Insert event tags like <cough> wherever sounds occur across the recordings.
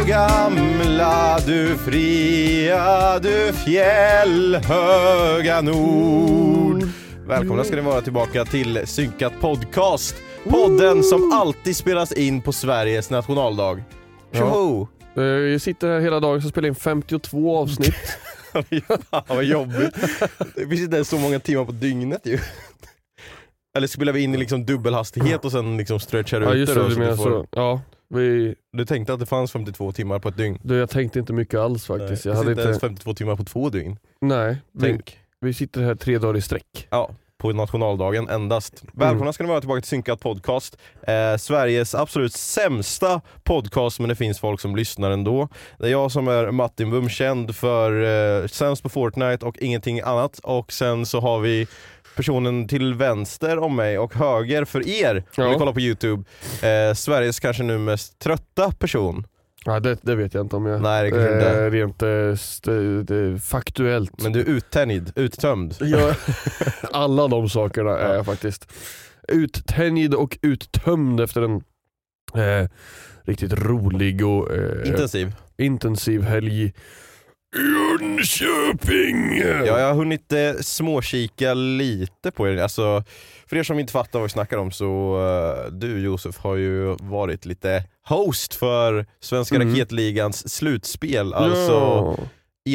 Du gamla, du fria, du fjällhöga nord. Välkomna ska ni vara tillbaka till Synkat Podcast. Podden som alltid spelas in på Sveriges nationaldag. Tjoho! Eh, Jag sitter här hela dagen och spelar in 52 avsnitt. <laughs> Fan vad jobbigt. Det finns inte ens så många timmar på dygnet ju. Eller spelar vi in i liksom dubbelhastighet och sen liksom stretchar ja ut just det då, du så menar du får- så. Ja, vi, Du tänkte att det fanns 52 timmar på ett dygn? du, jag tänkte inte mycket alls faktiskt. Nej, Jag hade inte ens inte, 52 timmar på två dygn. nej, vi, Tänk. vi sitter här tre dagar i sträck. Ja, på nationaldagen endast. Mm. Välkomna ska ni vara tillbaka till Synkat Podcast. Eh, Sveriges absolut sämsta podcast men det finns folk som lyssnar ändå. Det är jag som är Martin Bum, känd för eh, sämst på Fortnite och ingenting annat. Och sen så har vi personen till vänster om mig och höger för er, om Ja. ni kollar på Youtube, eh, Sveriges kanske nu mest trötta person. Ja, det, det vet jag inte om jag... Nej, det inte. eh, Rent eh, faktuellt. Men du är uttänjd, uttömd. Ja, <laughs> alla de sakerna är jag faktiskt. Uttänjd och uttömd efter en eh, riktigt rolig och eh, Intensiv. intensiv helg Jönköping. Ja, jag har hunnit eh, småkika lite på er. Alltså, för er som inte fattar vad vi snackar om så eh, du Josef har ju varit lite host för Svenska Mm. Raketligans slutspel. Alltså Ja.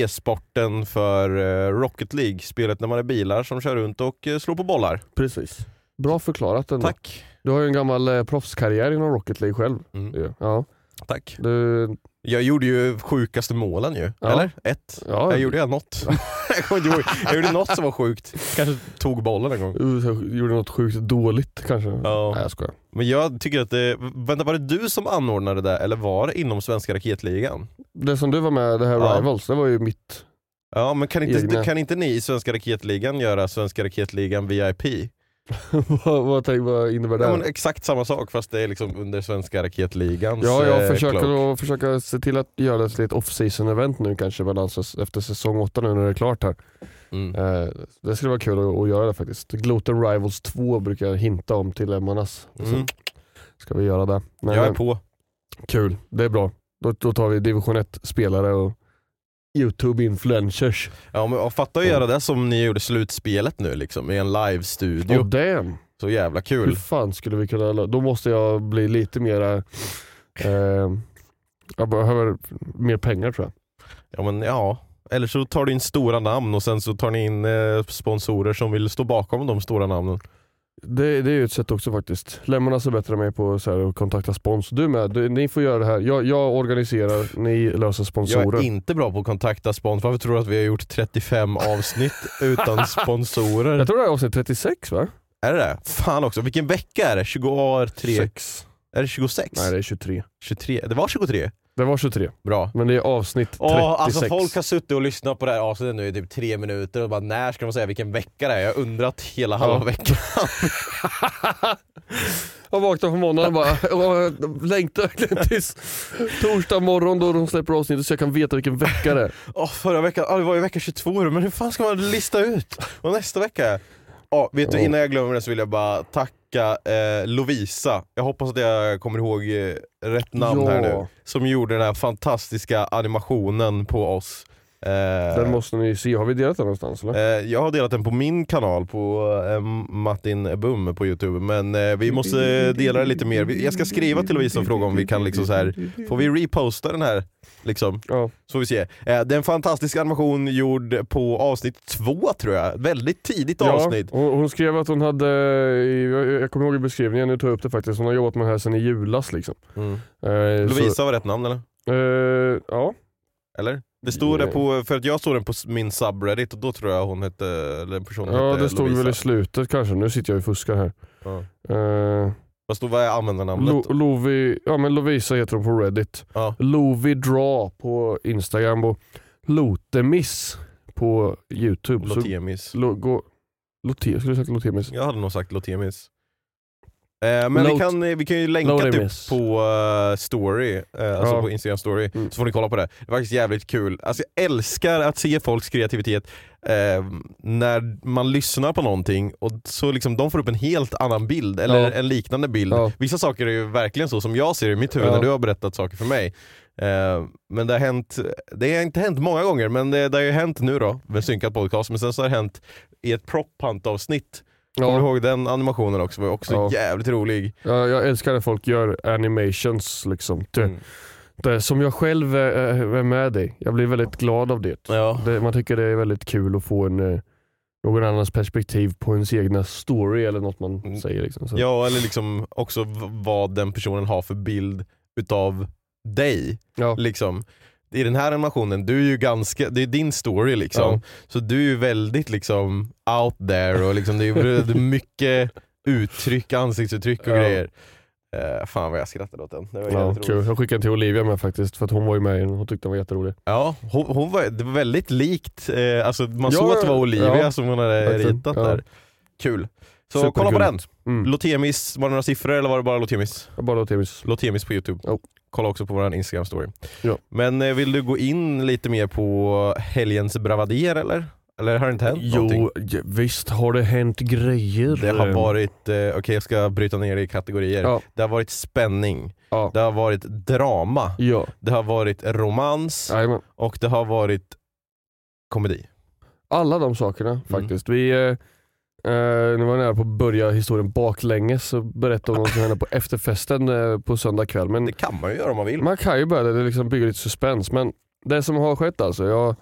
e-sporten för eh, Rocket League, spelet när man är bilar som kör runt och eh, slår på bollar. Precis. Bra förklarat ändå. Tack. Du har ju en gammal eh, proffskarriär inom Rocket League själv. Mm. Ja. Tack. Du, Jag gjorde ju sjukaste målen ju, Ja. eller? Ett. ja, Jag gjorde jag något. <laughs> jag, ihåg. jag gjorde något som var sjukt. Kanske tog bollen en gång. du gjorde något sjukt dåligt kanske. Ja. Nej jag skojar. Men jag tycker att det, vänta var det du som anordnade det eller var det inom Svenska Raketligan? Det som du var med, det här Ja. Rivals, det var ju mitt. Ja men kan inte, Egna. kan inte ni i Svenska Raketligan göra Svenska Raketligan VIP? <laughs> vad, vad, vad innebär det? Ja, exakt samma sak fast det är liksom under Svenska Raketligans Ja, jag eh, försöker, att, försöka se till att göra det till ett off-season event nu kanske säs- efter säsong 8 nu när det är klart här. Mm. Eh, det skulle vara kul att, att göra det faktiskt. Gloten Rivals 2 brukar jag hinta om till Emmanas. Så Mm. ska vi göra det. Men, Jag är på. Kul, det är bra. Då, då tar vi division 1-spelare och YouTube-influencers. Ja men fatta att göra det som ni gjorde slutspelet nu liksom i en live-studio. Oh damn! Så jävla Hur kul. fan skulle vi kunna... Då måste jag bli lite mera... Eh, jag behöver mer pengar tror jag. Ja men ja. Eller så tar du in stora namn och sen så tar ni in eh, sponsorer som vill stå bakom de stora namnen. Det, det är ju ett sätt också faktiskt. Lemmarnas är bättre mig på så här, att kontakta spons. Du med, du, ni får göra det här. Jag, jag organiserar, ni löser Jag sponsorer. är inte bra på att kontakta spons. Varför tror du att vi har gjort 35 avsnitt utan <laughs> sponsorer? Jag tror det är avsnitt 36 va? Är det det? Fan också, vilken vecka är det? 23? Sex. Är det 26? Nej det är 23. 23? Det var 23? Det var 23, Bra. men det är avsnitt 36. Åh, alltså folk har suttit och lyssnat på det här avsnittet nu i typ tre minuter och bara när ska de säga vilken vecka det är? Jag har undrat hela halva veckan. <laughs> Jag vaknar på måndagen och bara jag längtar verkligen tills torsdag morgon då de släpper avsnittet så jag kan veta vilken vecka det är. Åh, förra veckan, ah, det var ju vecka 22 men hur fan ska man lista ut vad nästa vecka är? Ja, vet du, innan jag glömmer det så vill jag bara tacka eh, Lovisa, jag hoppas att jag kommer ihåg eh, rätt namn Ja. här nu, som gjorde den här fantastiska animationen på oss. Eh, Den måste ni se, har vi delat den någonstans eller? Eh, jag har delat den på min kanal på eh, Martin Bum på youtube men vi måste dela det lite mer. Jag ska skriva till Lovisa och fråga om vi kan liksom så här. får vi reposta den här? Liksom, Ja. så vi se. Eh, det är en fantastisk animation gjord på avsnitt två tror jag, väldigt tidigt avsnitt. hon, hon skrev att hon hade, jag, jag kommer ihåg i beskrivningen, nu tar jag upp det faktiskt, hon har jobbat med det här sedan i julas liksom. Mm. Eh, Lovisa var rätt namn eller? Så, eh, ja, Eller? Det stod Ja. det på, för att jag såg den på min subreddit och då tror jag hon hette, eller personen ja hette det stod Lovisa. väl i slutet kanske, nu sitter jag och fuskar här. Ja. Eh, Vad stod, vad är användarnamnet? Lo, Lovi, ja men Lovisa heter hon på Reddit. Ja. Lovi Draw på Instagram och Lotemiss på Youtube. Så, Lotemis. lo, gå, Lote, skulle du sagt Lotemis? Jag hade nog sagt Lotemis. Eh, men vi Lot- kan, vi kan ju länka typ på eh, story, eh, alltså Ja. på Instagram story, Mm. så får ni kolla på det. Det är faktiskt jävligt kul. Alltså jag älskar att se folks kreativitet eh, när man lyssnar på någonting och så liksom de får upp en helt annan bild, eller Ja. en liknande bild. Ja. Vissa saker är ju verkligen så som jag ser i mitt huvud Ja. när du har berättat saker för mig. Eh, men det har hänt, det har inte hänt många gånger, men det, det har ju hänt nu då med Synkad podcast, men sen så har det hänt i ett prop avsnitt Kommer du Ja, ihåg den animationen också? var också Ja. jävligt rolig. jag, jag älskar när folk gör animations liksom. Det, Mm. det, som jag själv är, är med i. Jag blir väldigt glad av det. Ja. det. Man tycker det är väldigt kul att få en, eh, någon annans perspektiv på ens egna story eller något man Mm. säger. Liksom. Så. ja, eller liksom också vad den personen har för bild utav dig. Ja. Liksom. I den här animationen, du är ju ganska, det är din story liksom. Ja. Så du är ju väldigt liksom out there och liksom, det är mycket uttryck, ansiktsuttryck och Ja. grejer. Eh, fan vad jag skrattade åt den. Det var Ja, kul. Jag skickade till Olivia med faktiskt för att hon var ju med i den. Hon tyckte den var jätterolig. Ja, hon, hon var, det var väldigt likt, eh, alltså man Ja, såg att det var Olivia ja. som hon hade Verkligen. ritat där. Kul. Så kolla på den. Mm. Lotemis, var det några siffror eller var det bara Lotemis? Bara Lotemis. Lotemis på youtube. Jo. Kolla också på vår Instagram story. Ja. Men eh, vill du gå in lite mer på helgens bravader eller? Eller har det inte hänt någonting? Jo, visst har det hänt grejer. Det har varit, eh, okej jag ska bryta ner det i kategorier. Ja. Det har varit spänning, Ja. det har varit drama, Ja, det har varit romans jajamän. och det har varit komedi. Alla de sakerna faktiskt. Vi, eh, eh, nu var jag nära på att börja historien baklänges och berätta om vad som hände på <laughs> efterfesten eh, på söndag kväll. Men Det kan man ju göra om man vill. man kan ju börja det, det liksom bygger lite suspens. Men det som har skett alltså, jag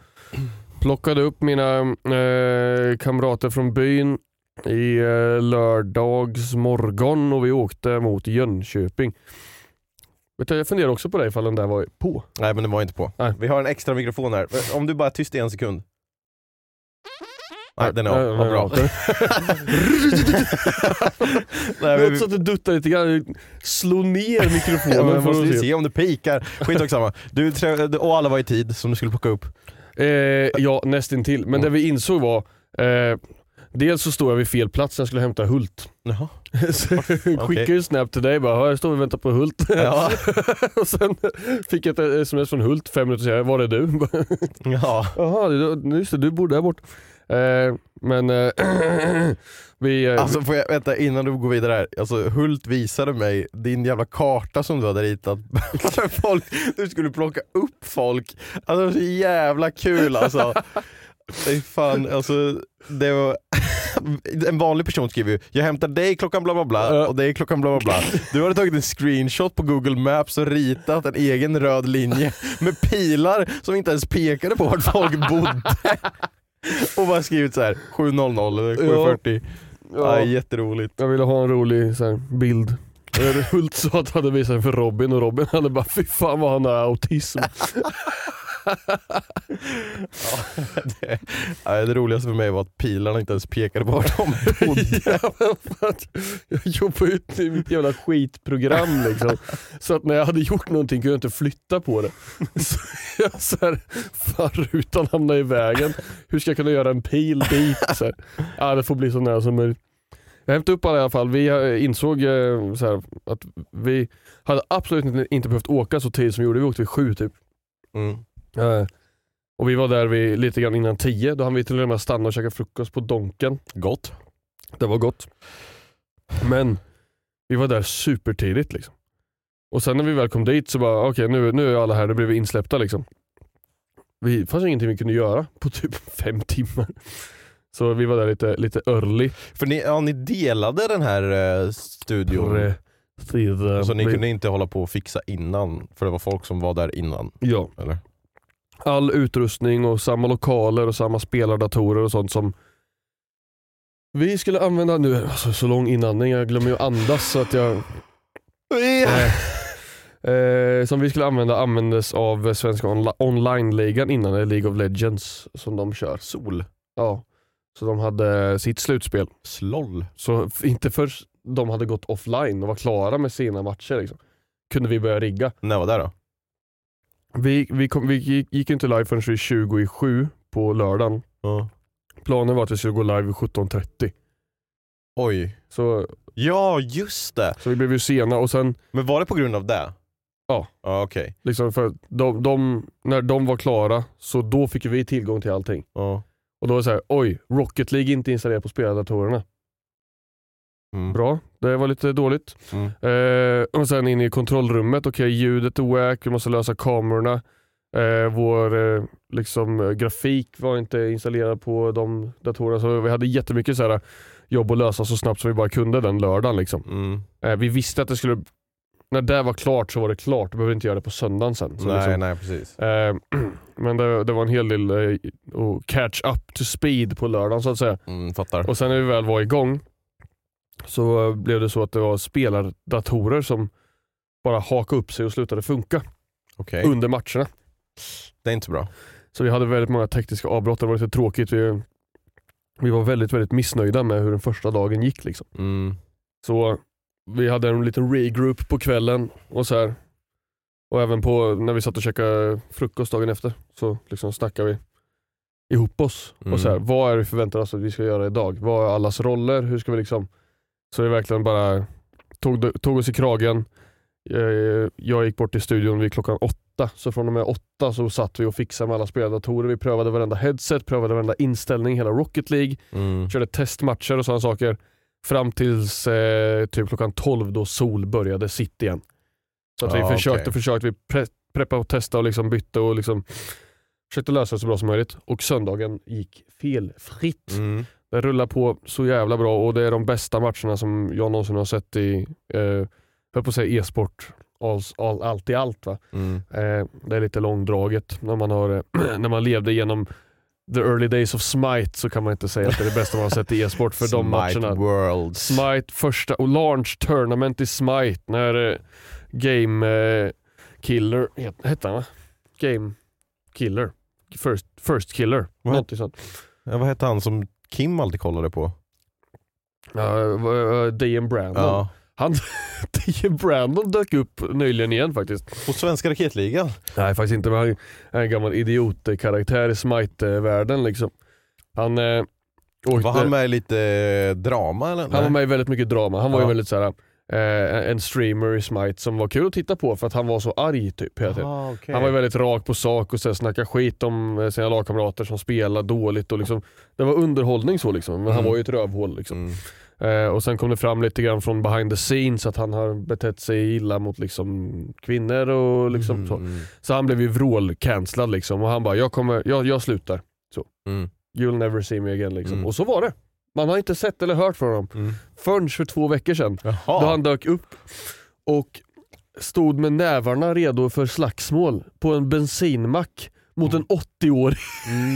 plockade upp mina eh, kamrater från byn i eh, lördags morgon och vi åkte mot Jönköping. Vet du, jag funderar också på det ifall den där var på. Nej men det var inte på. Nej. Vi har en extra mikrofon här. Om du bara är tyst i en sekund. Nej den är av. Vad bra. <laughs> nej. Men så att du duttar lite grann. Slå ner mikrofonen. ja, men för måste att vi se. se om det pikar. Skitsamma. Du, trä- och alla var i tid som du skulle plocka upp. Eh, ja, nästintill. Men det vi insåg var, eh, dels så stod jag vid fel plats när jag skulle hämta Hult. Jaha. <laughs> Så jag skickade ju snap till dig bara, "Ja, jag står och väntar på Hult. Ja. <laughs> och sen fick jag ett sms från Hult fem minuter senare, var är du? ja. Jaha, just det, du bor där bort. Eh, men eh, <clears throat> vi... Eh, Alltså får jag, vänta innan du går vidare här. Alltså Hult visade mig din jävla karta som du hade ritat. <laughs> folk, du skulle plocka upp folk. Alltså det var så jävla kul alltså. <laughs> Det är fan, alltså det var... <laughs> En vanlig person skriver ju “Jag hämtar dig klockan bla bla bla och dig klockan bla bla bla”. Du hade tagit en screenshot på google maps och ritat en egen röd linje med pilar som inte ens pekade på vart folk bodde. <laughs> Och bara skrivit så här 700 eller 740. Ja. ja, jätteroligt. jag ville ha en rolig så här, bild. <laughs> Hult sa att han hade visat den för Robin och Robin hade bara fy fan vad han har autism. <laughs> <laughs> ja, det, det roligaste för mig var att pilarna inte ens pekade på vart de bodde. <laughs> Ja, jag jobbade ut i mitt jävla skitprogram liksom. Så att när jag hade gjort någonting kunde jag inte flytta på det. Så jag så här, fan rutan hamnade i vägen. Hur ska jag kunna göra en pil dit? Så här. Ja, det får bli så nära som möjligt. Jag hämtade upp alla i alla fall. Vi eh, insåg eh, så här, att vi hade absolut inte- inte behövt åka så tidigt som vi gjorde. Vi åkte vid sju typ. Mm. Eh, Och vi var där vid, lite grann innan tio. Då hann vi till och med stanna och käka frukost på Donken. Gott. Det var gott. Men vi var där supertidigt liksom. Och sen när vi väl kom dit så bara, okej nu, nu är alla här, nu blev vi insläppta liksom. Vi, fanns ingenting vi kunde göra på typ <laughs> fem timmar. Så vi var där lite, lite early. För ni, ja, ni delade den här eh, studion, Precis. så ni kunde inte hålla på och fixa innan, för det var folk som var där innan. Ja. Eller? All utrustning och samma lokaler och samma spelardatorer och sånt som vi skulle använda nu, alltså så lång inandning, jag glömmer ju andas så att jag <laughs> Eh, som vi skulle använda användes av svenska onla- online-ligan innan, eller League of Legends som de kör. Sol. Ja. Så de hade sitt slutspel. Sloll. Så inte först de hade gått offline och var klara med sina matcher liksom, kunde vi börja rigga. När var det då? Vi, vi, kom, vi gick, gick inte live förrän vid 20 i 7 på lördagen. Ja. Planen var att vi skulle gå live vid 17.30. Oj. Så, Ja, just det. så vi blev ju sena och sen Men var det på grund av det? Ja. Ja, okej. liksom för de, de, när de var klara så då fick vi tillgång till allting. Ja. Och då var det så här, oj, Rocket League är inte installerat på spelardatorerna. Mm. Bra, det var lite dåligt. Mm. Eh, och sen in i kontrollrummet, okej ljudet är wack, vi måste lösa kamerorna. Eh, vår eh, liksom, grafik var inte installerad på de datorerna, så vi hade jättemycket så här, jobb att lösa så snabbt som vi bara kunde den lördagen. Liksom. Mm. Eh, vi visste att det skulle, när det var klart så var det klart, då behöver vi inte göra det på söndagen sen. Så Nej, liksom, nej precis. eh, <clears throat> men det, det var en hel del eh, catch up to speed på lördagen så att säga. Mm, fattar. Och sen när vi väl var igång så blev det så att det var spelardatorer som bara hakade upp sig och slutade funka Okej. under matcherna. Det är inte så bra. Så vi hade väldigt många tekniska avbrott, det var lite tråkigt. Vi, vi var väldigt, väldigt missnöjda med hur den första dagen gick. Liksom. Mm. Så vi hade en liten regroup på kvällen och så här. Och även på när vi satt och käkade frukost dagen efter så liksom snackade vi ihop oss. Mm. Och så här, vad är det vi förväntar oss att vi ska göra idag? Vad är allas roller? Hur ska vi liksom... Så vi verkligen bara tog, tog oss i kragen. Eh, Jag gick bort till studion vid klockan åtta, så från och med åtta så satt vi och fixade med alla spelardatorer. Vi prövade varenda headset, prövade varenda inställning, hela Rocket League Mm. körde testmatcher och sådana saker. Fram tills eh, typ klockan 12 då sol började sitt igen. Så att vi Ja, försökte, okej. försökte, vi pre preppa och testa och liksom bytte och liksom försökte lösa det så bra som möjligt. Och söndagen gick felfritt. Mm. Det rullar på så jävla bra och det är de bästa matcherna som jag någonsin har sett i, eh, höll på att säga e-sport, all, all, allt i allt. Va? Mm. Eh, det är lite långdraget. När man, har, <clears throat> när man levde igenom the early days of Smite så kan man inte säga att det är det bästa man har sett i e-sport för de matcherna. Worlds. Smite första, och launch tournament i Smite när eh, Game eh, Killer, het, hette han va? Game Killer, First, first Killer, Vad? någonting sånt. Ja, vad hette han som Kim alltid kollade på? Uh, Dian Brandon. Ja. Han, <laughs> Dian Brandon dök upp nyligen igen faktiskt. På Svenska Raketligan. Nej faktiskt inte, men han är en gammal idiotkaraktär i Smite-världen liksom. Han, eh, åkte, Var han med i lite eh, drama eller? han var med i väldigt mycket drama. Han var ju väldigt såhär, eh, en streamer i Smite som var kul att titta på för att han var så arg typ hela tiden. Ah, okej. Han var väldigt rak på sak och så här, snackade skit om eh, sina lagkamrater som spelar dåligt. Och liksom, det var underhållning så liksom, men han Mm. var ju ett rövhål. Liksom. Mm. Eh, och sen kom det fram lite grann från behind the scenes att han har betett sig illa mot liksom, kvinnor och liksom Mm, så. mm, Så han blev ju vrål-cancellad liksom och han bara, jag, kommer, jag, jag slutar. mm, You'll never see me again liksom. Mm. Och så var det. Man har inte sett eller hört från honom mm. förrän för två veckor sedan. Jaha. Då han dök upp och stod med nävarna redo för slagsmål på en bensinmack mot en 80-årig.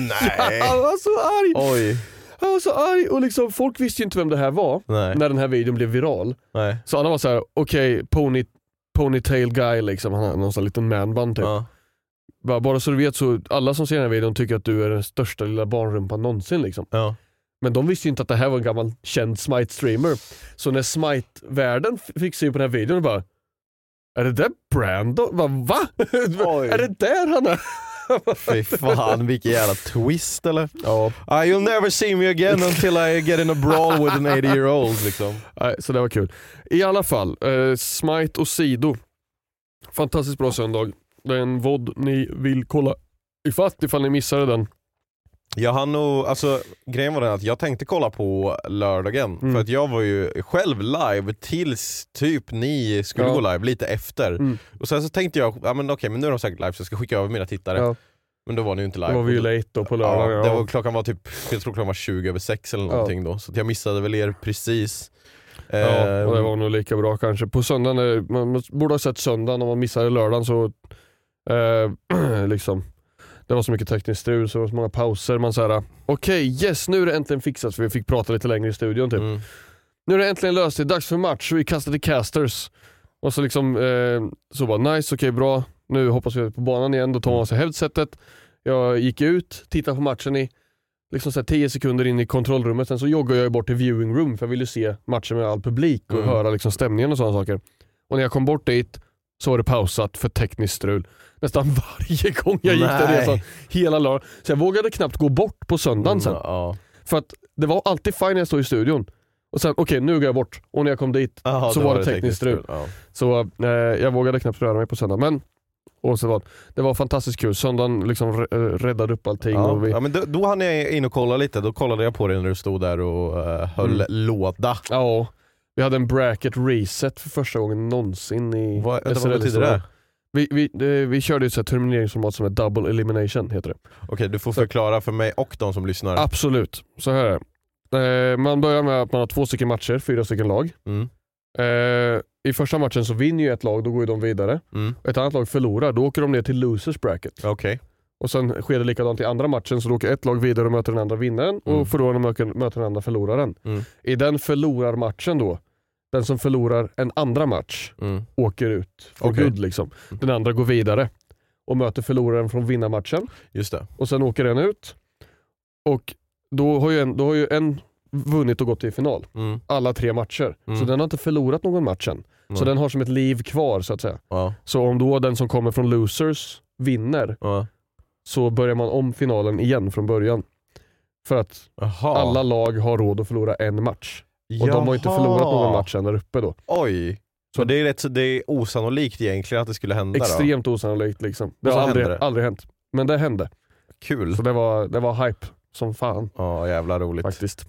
Nej. <laughs> Han var så arg! Oj. Han var så arg och liksom, folk visste ju inte vem det här var Nej. när den här videon blev viral. Nej. Så han var så här: okej, pony, ponytail guy liksom, han har någon sån liten manband typ. Ja. Bara, bara så du vet så alla som ser den här videon tycker att du är den största lilla barnrumpan någonsin. Liksom. Ja. Men de visste ju inte att det här var en gammal känd Smite-streamer. Så när Smite-världen fick se på den här videon och bara Är det där Brandon? Va? Va? <laughs> Är det där han är? <laughs> Fy fan vilken jävla twist eller? ja, Ah, you'll never see me again until I get in a brawl with an 80 year old liksom. nej, så det var kul. I alla fall, eh, Smite och Sido. Fantastiskt bra söndag. Det är en VOD ni vill kolla ifatt ifall ni missade den. Jag hann nog, alltså grejen var den att jag tänkte kolla på lördagen, Mm. för att jag var ju själv live tills typ ni skulle Ja. gå live, lite efter. Mm. Och sen så tänkte jag, ja men okej men nu är de säkert live så jag ska skicka över mina tittare. Ja. Men då var ni ju inte live. Då var vi ju late då på lördag. Ja, var, klockan var typ, jag tror klockan var 20 över 6 eller någonting då, så jag missade väl er precis. Ja, och det var nog lika bra kanske. På söndagen, eh, man man borde ha sett söndagen om man missade lördagen så eh, <clears throat> liksom det var så mycket tekniskt strul, så många pauser. Man såhär, okej yes nu är det äntligen fixat för vi fick prata lite längre i studion typ. mm. Nu är det äntligen löst, det är dags för match, vi kastar till casters. Och så liksom, eh, så bara nice, okej bra, nu hoppas vi på banan igen, då tar man av sig headsetet. Jag gick ut, tittade på matchen i liksom så här 10 sekunder in i kontrollrummet, sen så joggade jag bort till viewing room för jag ville se matchen med all publik och Mm. höra liksom stämningen och sådana saker. Och när jag kom bort dit så var det pausat för tekniskt strul. Nästan <laughs> varje gång jag gick den Nej. resan, hela lördagen. Så jag vågade knappt gå bort på söndagen sen. Mm, Ja. För att det var alltid fine när jag stod i studion. Och sen, okej nu går jag bort. Och när jag kom dit, Aha, Så var det tekniskt strul. Ja. så eh, jag vågade knappt röra mig på söndag. Men och så var, det var fantastiskt kul. Söndagen liksom eh, räddade upp allting. Ja. Och vi, ja men då, då hann jag in och kolla lite, då kollade jag på dig när du stod där och eh, höll Mm. låda. ja, vi hade en bracket reset för första gången någonsin i Vad, vänta, vad betyder det? Vi, vi, vi körde ju ett termineringsformat som är double elimination heter det. Okej du får förklara för mig och de som lyssnar. Absolut, så här är det. Eh, man börjar med att man har två stycken matcher, fyra stycken lag. Mm. Eh, I första matchen så vinner ju ett lag, då går ju de vidare. Mm. Ett annat lag förlorar, då åker de ner till losers bracket. Okej. Och sen sker det likadant i andra matchen, så då åker ett lag vidare och möter den andra vinnaren Mm. och förloraren möter, möter den andra förloraren. Mm. I den förlorarmatchen då, den som förlorar en andra match Mm. åker ut för Okej. guld. Liksom. Den andra går vidare och möter förloraren från vinnarmatchen Just det. och sen åker den ut. Och då har ju en, då har ju en vunnit och gått till final. Mm. Alla tre matcher. Mm. Så den har inte förlorat någon match än. Så Mm. den har som ett liv kvar så att säga. Ja. Så om då den som kommer från losers vinner Ja. så börjar man om finalen igen från början. För att Jaha. alla lag har råd att förlora en match. Och de har inte förlorat någon match än där uppe då. Oj. Så det är, rätt, så det är osannolikt egentligen att det skulle hända då? Extremt osannolikt liksom. Det har aldrig, det. aldrig hänt. Men det hände. Kul. Så det var, det var hype som fan Ja jävla roligt. faktiskt.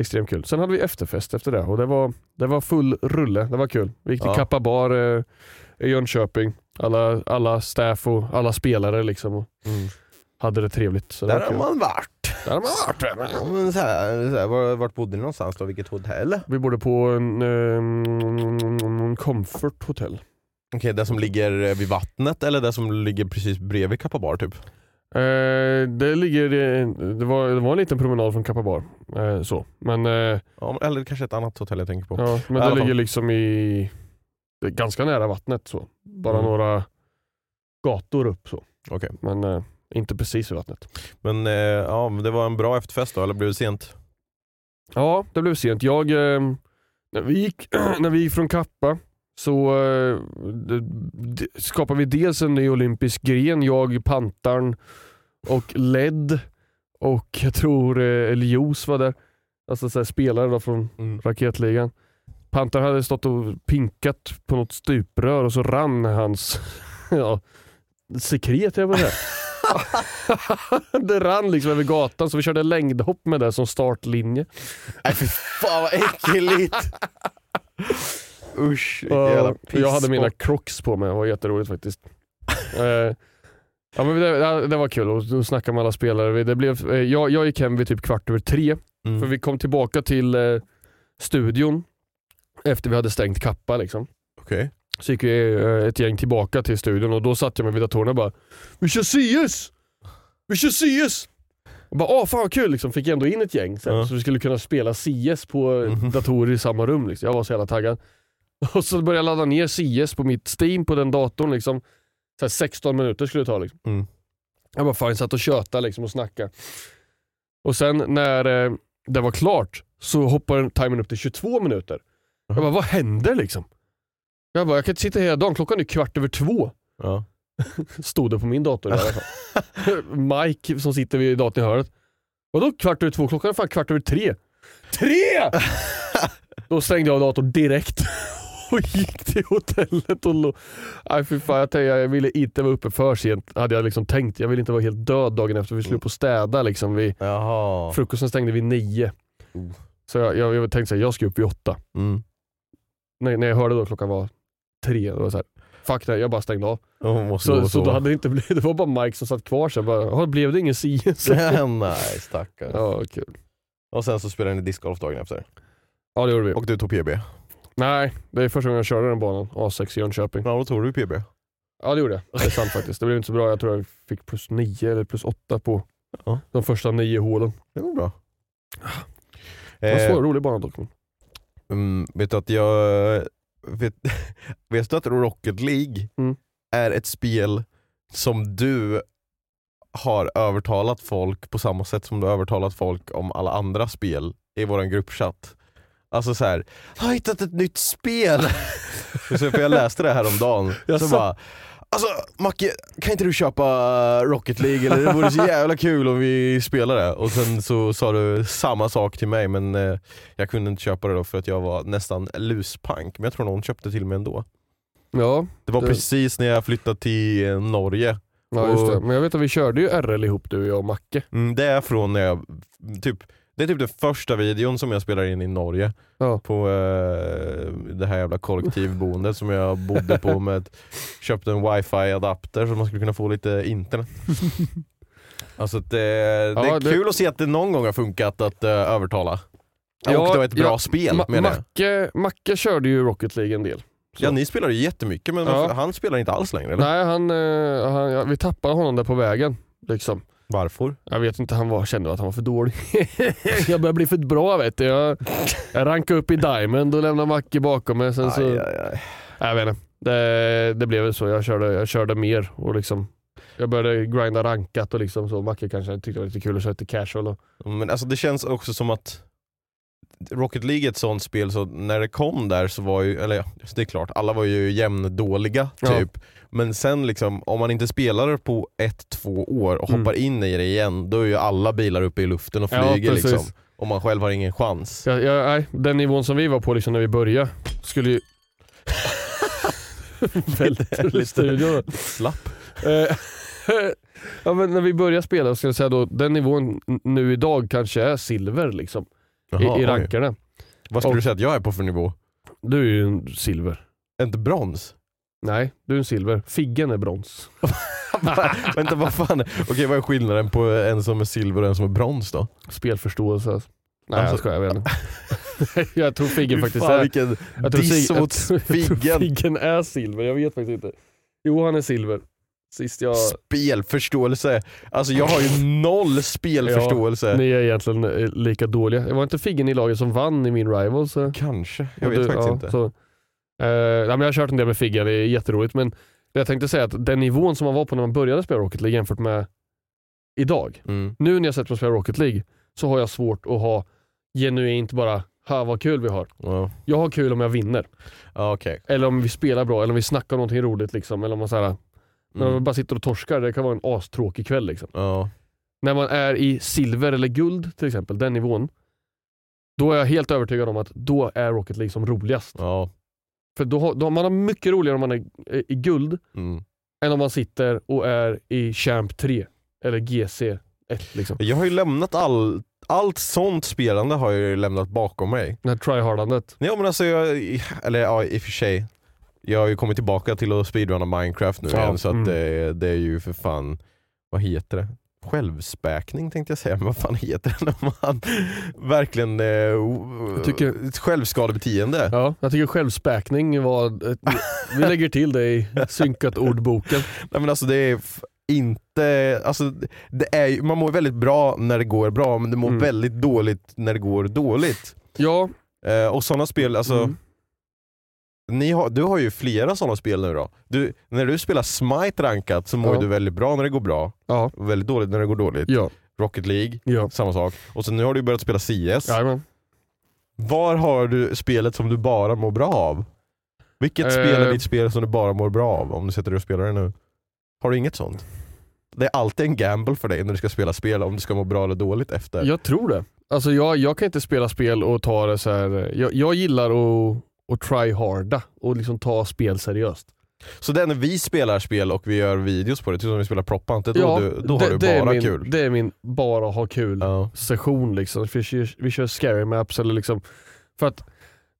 Extremt kul. Sen hade vi efterfest efter det och det var, det var full rulle. Det var kul. Vi gick till Ja. Kappa bar eh, i Jönköping. Alla, alla staff och alla spelare liksom. Och Mm. hade det trevligt. Så Där har man varit. Där har man varit. Men så här, så här, var, vart bodde ni någonstans då? Vilket hotell? Vi bodde på en eh, Comfort Hotel. Okej, det som ligger vid vattnet eller det som ligger precis bredvid Kappa bar typ? Eh, det, ligger, eh, det, var, det var en liten promenad från Kappa bar. Eh, så. Men, eh, Ja, eller kanske ett annat hotell jag tänker på. ja, men I det fall. ligger liksom i det är ganska nära vattnet. så. Bara Mm. några gator upp. så. Okej. Men eh, inte precis vid vattnet. Men eh, ja, det var en bra efterfest då, eller blev det sent? Ja, det blev sent. Jag, eh, när, vi gick, <clears throat> när vi gick från Kappa så eh, d- d- skapade vi dels en ny olympisk gren, jag, Pantarn och LED och jag tror eh, Elios var där. Alltså så spelare då från Mm. raketligan. Pantar hade stått och pinkat på något stuprör och så rann hans <laughs> ja, sekret jag säga. det <laughs> rann liksom över gatan så vi körde längdhopp med det som startlinje. Nej fy fan vad äckligt! Usch, jävla jag hade mina crocs på mig, det var jätteroligt faktiskt. eh, ja, men det, det, det var kul då snackade med alla spelare. Det blev, eh, jag, jag gick hem vid typ kvart över tre, Mm. för vi kom tillbaka till eh, studion efter vi hade stängt kappa. Liksom. Okej. Så gick vi eh, ett gäng tillbaka till studion och då satt jag mig vid datorerna och bara Vi kör CS! Vi kör CS! Och bara åh fan vad kul, liksom. fick ändå in ett gäng sen, Ja. så vi skulle kunna spela CS på Mhm. datorer i samma rum. Liksom. Jag var så jävla taggad. <laughs> Och så började jag ladda ner CS på mitt Steam på den datorn. Liksom. Så här 16 minuter skulle det ta. Liksom. Mm. Jag bara fan, satt och tjötade liksom och snackade. Och sen när eh, det var klart så hoppar timern upp till 22 minuter. Jag bara, vad händer liksom? Jag bara, jag kan inte sitta hela dagen, klockan är kvart över två. Ja. <laughs> Stod det på min dator i alla fall. <laughs> Mike som sitter vid datorn i hörnet. Vadå kvart över två? Klockan är fan kvart över tre. Tre! <laughs> Då stängde jag datorn direkt och gick till hotellet och låg. Nej fy fan, jag, tänkte, jag ville inte vara uppe för sent hade jag liksom tänkt. Jag ville inte vara helt död dagen efter. Vi skulle upp och städa liksom. Vi, Jaha. frukosten stängde vid nio. Oh. Så jag, jag, jag tänkte att jag ska upp vid åtta. Mm. När, när jag hörde då klockan var tre, jag så här, fuck det, jag bara stängde av. Så, och så då hade det inte blivit, det var bara Mike som satt kvar så jag bara, "Jaha, blev det ingen CS? <laughs> Nej stackarn. ja, kul. Och sen så spelade ni discgolf dagen efter. Ja det gjorde vi. Och du tog PB. Nej, det är första gången jag körde den banan, A6 i Jönköping. Ja då tog du PB. Ja det gjorde jag, det är sant faktiskt. Det blev inte så bra, jag tror jag fick plus nio eller plus åtta på Ja. de första nio hålen. Det var bra. Det var Eh, svår, rolig bana dock. mm, vet du att jag... Vet, <laughs> vet du att Rocket League Mm. är ett spel som du har övertalat folk på samma sätt som du har övertalat folk om alla andra spel i vår gruppchatt. Alltså så här, jag har hittat ett nytt spel! <laughs> <laughs> Så jag läste det här om dagen så Jaså? bara Alltså Macke, kan inte du köpa Rocket League? Eller det vore så jävla kul om vi spelar det. Och sen så sa du samma sak till mig men eh, jag kunde inte köpa det då för att jag var nästan luspank. Men jag tror någon köpte till mig ändå. Ja, Det var Det- precis när jag flyttade till eh, Norge. ja just Och- det. Men jag vet att vi körde ju RL ihop du, jag och Macke. Mm, det är från när jag, typ, det är typ den första videon som jag spelar in i Norge. Ja. På eh, det här jävla kollektivboendet som jag bodde på <laughs> med ett, köpte en wifi-adapter så man skulle kunna få lite internet. <laughs> Alltså att det, det Ja, är det- kul att se att det någon gång har funkat att eh, övertala. Ja, och det var ett bra ja, spel Ma- menar. Macke, Macke körde ju Rocket League en del. Så. Ja ni spelar ju jättemycket men Ja. han spelar inte alls längre eller? Nej, han, eh, han, vi tappade honom där på vägen. Liksom. Varför? Jag vet inte, han var, kände att han var för dålig. <laughs> jag började bli för bra vet du. Jag, jag rankade upp i Diamond och lämnade Macke bakom mig. Sen så, Aj, aj, aj. Jag vet inte. Det, det blev väl så. Jag körde, jag körde mer och liksom jag började grinda rankat och liksom så. Macke kanske tyckte det var lite kul att köra lite casual. Och, Men alltså det känns också som att Rocket League är ett sånt spel så när det kom där så var ju, eller ja, det är klart, alla var ju jämndåliga Ja. typ. Men sen liksom, om man inte spelar på ett, två år och Mm. hoppar in i det igen, då är ju alla bilar uppe i luften och Ja, flyger precis. liksom. Och man själv har ingen chans. jag, jag, nej, den nivån som vi var på liksom när vi började skulle ju... <laughs> I studion. Slapp. Eh, <laughs> ja, men när vi började spela, ska jag säga då, den nivån nu idag kanske är silver liksom, Jaha, i, i rankarna. Vad skulle Och- du säga att jag är på för nivå? Du är ju en silver. Inte brons? Nej, du är en silver. Figgen är brons. <laughs> Vänta vad fan, okej vad är skillnaden på en som är silver och en som är brons då? Spelförståelse. alltså. Nej Alltså- jag skojar, jag vet inte. <laughs> jag tror Figgen faktiskt fan, är... vilken Jag tror, diss mot jag, tror- jag tror Figgen. Figgen är silver, jag vet faktiskt inte. Jo han är silver. Sist jag... Spelförståelse. Alltså jag har ju noll spelförståelse. Ni är egentligen eh, lika dåliga. Det var inte Figgen i laget som vann i min rival. Så. Kanske, jag vet du- faktiskt ja, inte. Så, eh, nej, men jag har kört en del med Figgen, det är jätteroligt. Men jag tänkte säga att den nivån som man var på när man började spela Rocket League jämfört med idag. Mm. Nu när jag sätter mig och spelar Rocket League så har jag svårt att ha genuint bara, ha vad kul vi har. Ja, Jag har kul om jag vinner. ja okej. Eller om vi spelar bra, eller om vi snackar om någonting roligt. Liksom. Eller om man, så här, när man Mm. bara sitter och torskar, det kan vara en astråkig kväll. Liksom. Ja. När man är i silver eller guld till exempel, den nivån. Då är jag helt övertygad om att då är Rocket League som roligast. Ja. För då har, då, man har mycket roligare om man är eh, i guld Mm. än om man sitter och är i Champ 3 eller GC 1. Liksom. Jag har ju lämnat all, allt sånt spelande har jag ju lämnat bakom mig. Det här tryhardandet. Ja men alltså, jag, eller ja i och för sig. Jag har ju kommit tillbaka till att speedrunna Minecraft nu Ja, igen så att mm. det, det är ju för fan, vad heter det? Självspäkning tänkte jag säga, men vad fan heter det när man <laughs> verkligen eh, tycker- ett självskadebeteende? Ja, jag tycker självspäkning var... Ett, vi lägger till det i synkat ordboken. Nej men alltså det är inte, alltså det är, man mår väldigt bra när det går bra men det mår Mm. väldigt dåligt när det går dåligt. Ja, Eh, och sådana spel, alltså mm. Ni har, du har ju flera sådana spel nu då. Du, när du spelar Smite rankat så mår Ja. du väldigt bra när det går bra, Ja, väldigt dåligt när det går dåligt. ja, Rocket League, ja. samma sak. Och sen nu har du börjat spela CS. Jajamän. Var har du spelet som du bara mår bra av? Vilket Eh. spel är ditt spel som du bara mår bra av om du sätter dig och spelar det nu? Har du inget sånt? Det är alltid en gamble för dig när du ska spela spel om du ska må bra eller dåligt efter. Jag tror det. Alltså jag, jag kan inte spela spel och ta det så här. Jag, jag gillar att, att try harda och liksom ta spel seriöst. Så det är när vi spelar spel och vi gör videos på det, typ som vi spelar är då, du, då har det, du det är bara min, kul. Det är min bara ha kul Ja. session liksom. Vi kör, vi kör scary maps eller liksom. För att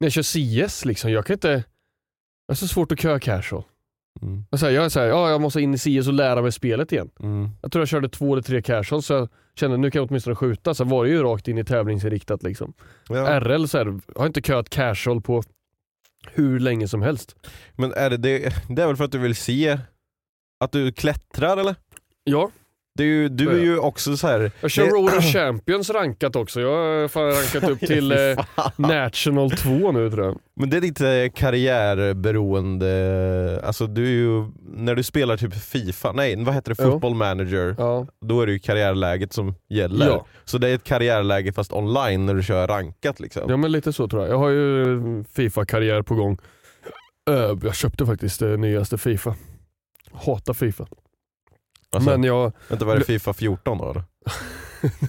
när jag kör CS liksom, jag kan inte, det är så svårt att köra casual. Mm. Jag, säger, jag är såhär, ja jag måste in i CS och lära mig spelet igen. Mm. Jag tror jag körde två eller tre casual så jag kände nu kan jag åtminstone skjuta. Så var det ju rakt in i tävlingsinriktat liksom. Ja. RL så här, har inte köat casual på hur länge som helst. Men är det, det, det är väl för att du vill se att du klättrar eller? Ja, Ju, du är ju också så här. jag kör det- Road <clears throat> Champions rankat också. Jag har fan rankat upp till eh, National 2 nu tror jag. Men det är lite karriärberoende, alltså du är ju, när du spelar typ Fifa, nej vad heter det. Football Manager, Ja, då är det ju karriärläget som gäller. Ja. Så det är ett karriärläge fast online när du kör rankat liksom. ja men lite så tror jag. Jag har ju Fifa-karriär på gång. Eh, Jag köpte faktiskt det nyaste Fifa. Hatar Fifa. Alltså, Men jag, Vänta vad är det Fifa 14 då eller?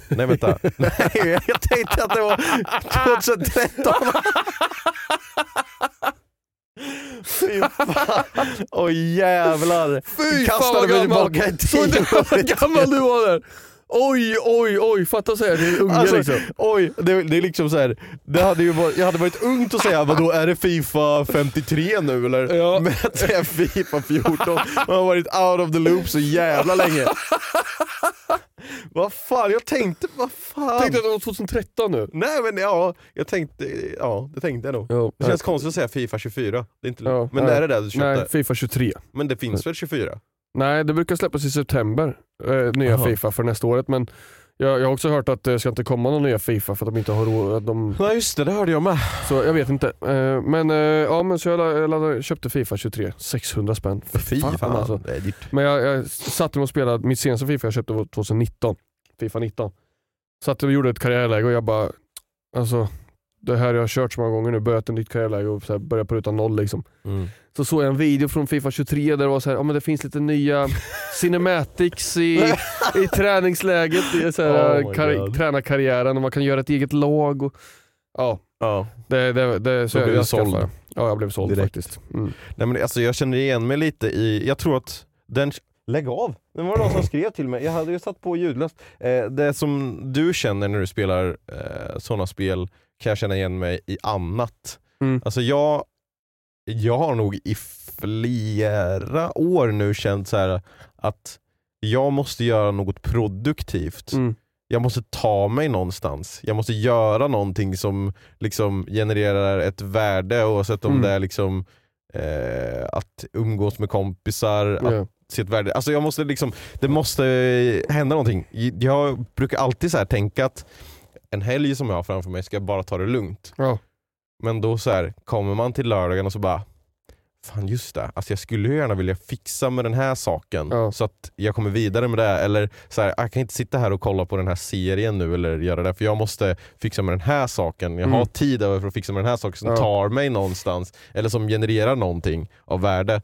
<laughs> Nej vänta, nej jag tänkte att det var 2013. Fy fan, åh jävlar. Fy Kastade fan vad gammal, tillbaka i Såg du tiden. vad gammal du var där? Oj, oj, oj. Fatta säga det är unge Alltså, liksom. Oj, det, det är liksom så här. Det hade ju varit, jag hade varit ungt att säga vadå är det Fifa 53 nu eller? Ja. Men att säga Fifa 14, man har varit out of the loop så jävla länge. vad fan, jag tänkte, vad fan. Tänkte att det var 2013 nu. Nej men ja, jag tänkte, ja det tänkte jag nog. Ja, Det känns konstigt att säga Fifa 24, det är inte, Ja, men nej. det är det där du köpte? Nej, Fifa 23. Men det finns väl 24? Nej, det brukar släppas i september, eh, nya Jaha. Fifa för nästa året. Men jag, jag har också hört att det ska inte komma några nya Fifa för att de inte har råd. De, Nej just det, det hörde jag med. så jag vet inte. Eh, men, eh, ja, men så jag, la- jag laddade, köpte Fifa 23, 600 spänn. Fy fan, fan, alltså. det är dyrt. Men jag, jag satte mig och spelade, mitt senaste Fifa jag köpte var 2019. Fifa 19. Satt och gjorde ett karriärläge och jag bara, alltså det här jag har kört så många gånger nu, börjat ett nytt karriärläge och så här, börjat på ruta noll liksom. Mm. Så såg jag en video från Fifa 23 där det var så här, ja, men det finns lite nya cinematics i, i <laughs> träningsläget, är så här, Oh kar- God. träna karriären och man kan göra ett eget lag. Och, ja, Ja. det, det, det, så jag, jag såld. skaffade. Ja, jag blev såld Direkt. faktiskt. Mm. Nej men alltså jag känner igen mig lite i, jag tror att den, lägg av! Det var någon som <laughs> skrev till mig, jag hade ju satt på ljudlöst. Eh, det som du känner när du spelar eh, sådana spel kan jag känna igen mig i annat. Mm. Alltså jag, jag har nog i flera år nu känt så här att jag måste göra något produktivt. Mm. Jag måste ta mig någonstans. Jag måste göra någonting som liksom genererar ett värde oavsett om Mm. det är liksom eh, att umgås med kompisar, att Ja. se ett värde. Alltså jag måste liksom, det måste hända någonting. Jag brukar alltid så här tänka att en helg som jag har framför mig ska jag bara ta det lugnt. Ja. Men då så här, kommer man till lördagen och så bara Fan just det, alltså jag skulle gärna vilja fixa med den här saken Ja. så att jag kommer vidare med det. Eller så här, jag kan inte sitta här och kolla på den här serien nu eller göra det för jag måste fixa med den här saken. Jag har Mm. tid över för att fixa med den här saken som Ja. tar mig någonstans eller som genererar någonting av värde.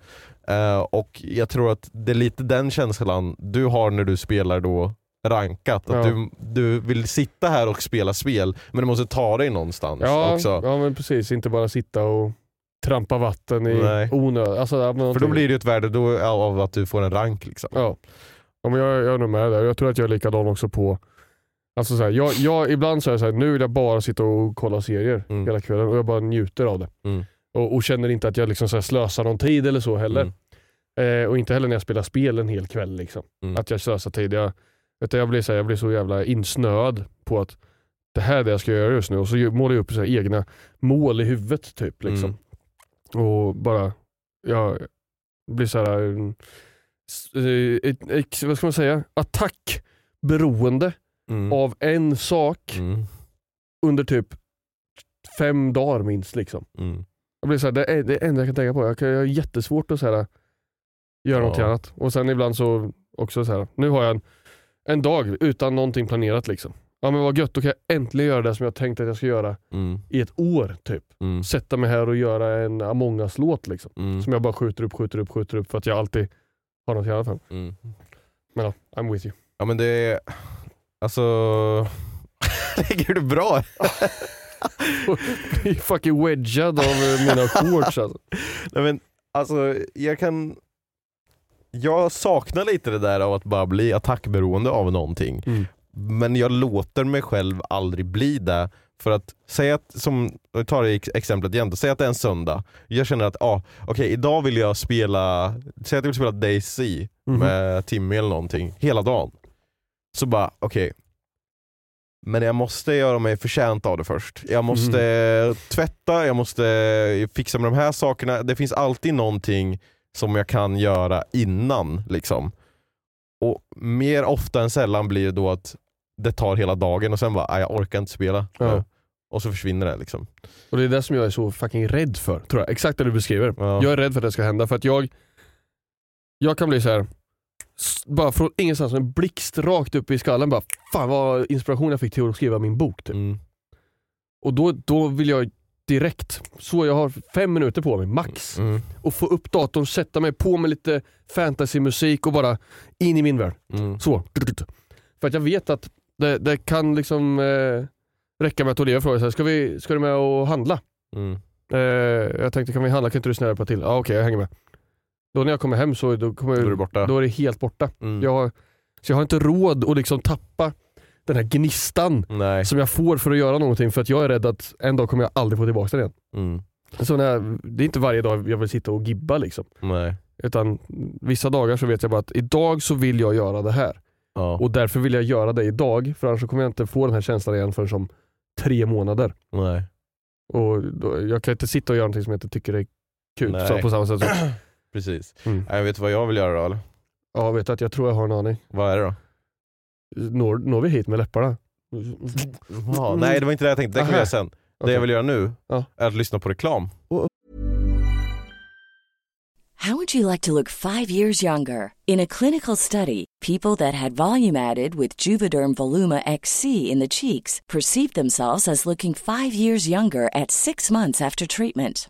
Eh, och jag tror att det är lite den känslan du har när du spelar då rankat. Att Ja. du, du vill sitta här och spela spel men du måste ta dig någonstans Ja, också. ja men precis, inte bara sitta och trampa vatten i Nej. onödan. Alltså, För då blir det ju ett värde då av att du får en rank. Liksom. Ja, ja men jag, jag är nog med där. Jag tror att jag är likadan också på Alltså så här, jag, jag, ibland så är jag så här, nu vill jag bara sitta och kolla serier Mm. hela kvällen och jag bara njuter av det. Mm. Och, och känner inte att jag liksom så slösar någon tid eller så heller. Eh, och inte heller när jag spelar spel en hel kväll. Liksom. Mm. Att jag slösar tid. Jag, du, jag, blir så här, jag blir så jävla insnöad på att det här är det jag ska göra just nu. Och så målar jag upp så egna mål i huvudet. typ liksom. Och bara, jag blir så här, mm, eh, vad ska man säga, attackberoende Mm. av en sak Mm. under typ fem dagar minst. Liksom. Mm. Jag blir så här, det är det enda jag kan tänka på. Jag, kan, jag har jättesvårt att så här, göra Ja. något annat. Och sen ibland så också så här, nu har jag en, en dag utan någonting planerat liksom. Ja men vad gött, då kan jag äntligen göra det som jag tänkt att jag ska göra Mm, i ett år typ. mm, Sätta mig här och göra en Among us-låt liksom. mm, Som jag bara skjuter upp, skjuter upp, skjuter upp för att jag alltid har något göra för. mm. Men ja, I'm with you. Ja men det är, alltså, <laughs> ligger du bra? <laughs> Blir fucking wedgad av mina shorts alltså. Nej men alltså jag kan, jag saknar lite det där av att bara bli attackberoende av någonting. Mm. Men jag låter mig själv aldrig bli det. För att, säg att, som, jag tar ex- exemplet igen, säg att det är en söndag. Jag känner att, ah, okej idag vill jag spela, säg att jag vill spela Daisy Mhm. med Timmy eller någonting, hela dagen. Så bara, okej. Men jag måste göra mig förtjänt av det först. Jag måste tvätta, jag måste fixa med de här sakerna. Det finns alltid någonting som jag kan göra innan. Liksom. Och mer ofta än sällan blir det då att det tar hela dagen och sen bara, "Nej, jag orkar inte spela. Ja. Och så försvinner det. Liksom. Och det är det som jag är så fucking rädd för, tror jag. Exakt det du beskriver. Ja. Jag är rädd för att det ska hända för att jag Jag kan bli så här bara från ingenstans, en blixt rakt upp i skallen bara Fan vad inspiration jag fick till att skriva min bok typ. Mm. Och då, då vill jag direkt, så jag har fem minuter på mig max, Mm. och få upp datorn, sätta mig på med lite fantasymusik och bara in i min värld. Mm. Så. För att jag vet att det, det kan liksom eh, räcka med att Olivia frågar så här, ska, vi, ska du med och handla? Mm. Eh, jag tänkte, kan vi handla? Kan inte du snälla på till? Ja okej, jag hänger med. Då när jag kommer hem så då kommer Då är du borta. då är det helt borta. Mm. Jag, har- så jag har inte råd att liksom tappa den här gnistan Nej. som jag får för att göra någonting för att jag är rädd att en dag kommer jag aldrig få tillbaka den igen. Mm. Så när jag, det är inte varje dag jag vill sitta och gibba liksom. Nej. Utan vissa dagar så vet jag bara att idag så vill jag göra det här. Ja. Och därför vill jag göra det idag för annars kommer jag inte få den här känslan igen förrän som tre månader. Nej. Och då, jag kan inte sitta och göra någonting som jag inte tycker är kul Nej. så på samma sätt. <clears throat> Precis. Mm. Jag vet vad jag vill göra då eller? ja, vet du att jag tror jag har en aning. Vad är det då? Når, når vi hit med läpparna? Ja, nej det var inte det jag tänkte, det kan vi göra sen. Det jag vill göra nu Ja. är att lyssna på reklam. How would you like to look five years younger? In a clinical study, people that had volume added with Juvederm Voluma XC in the cheeks perceived themselves as looking five years younger at six months after treatment.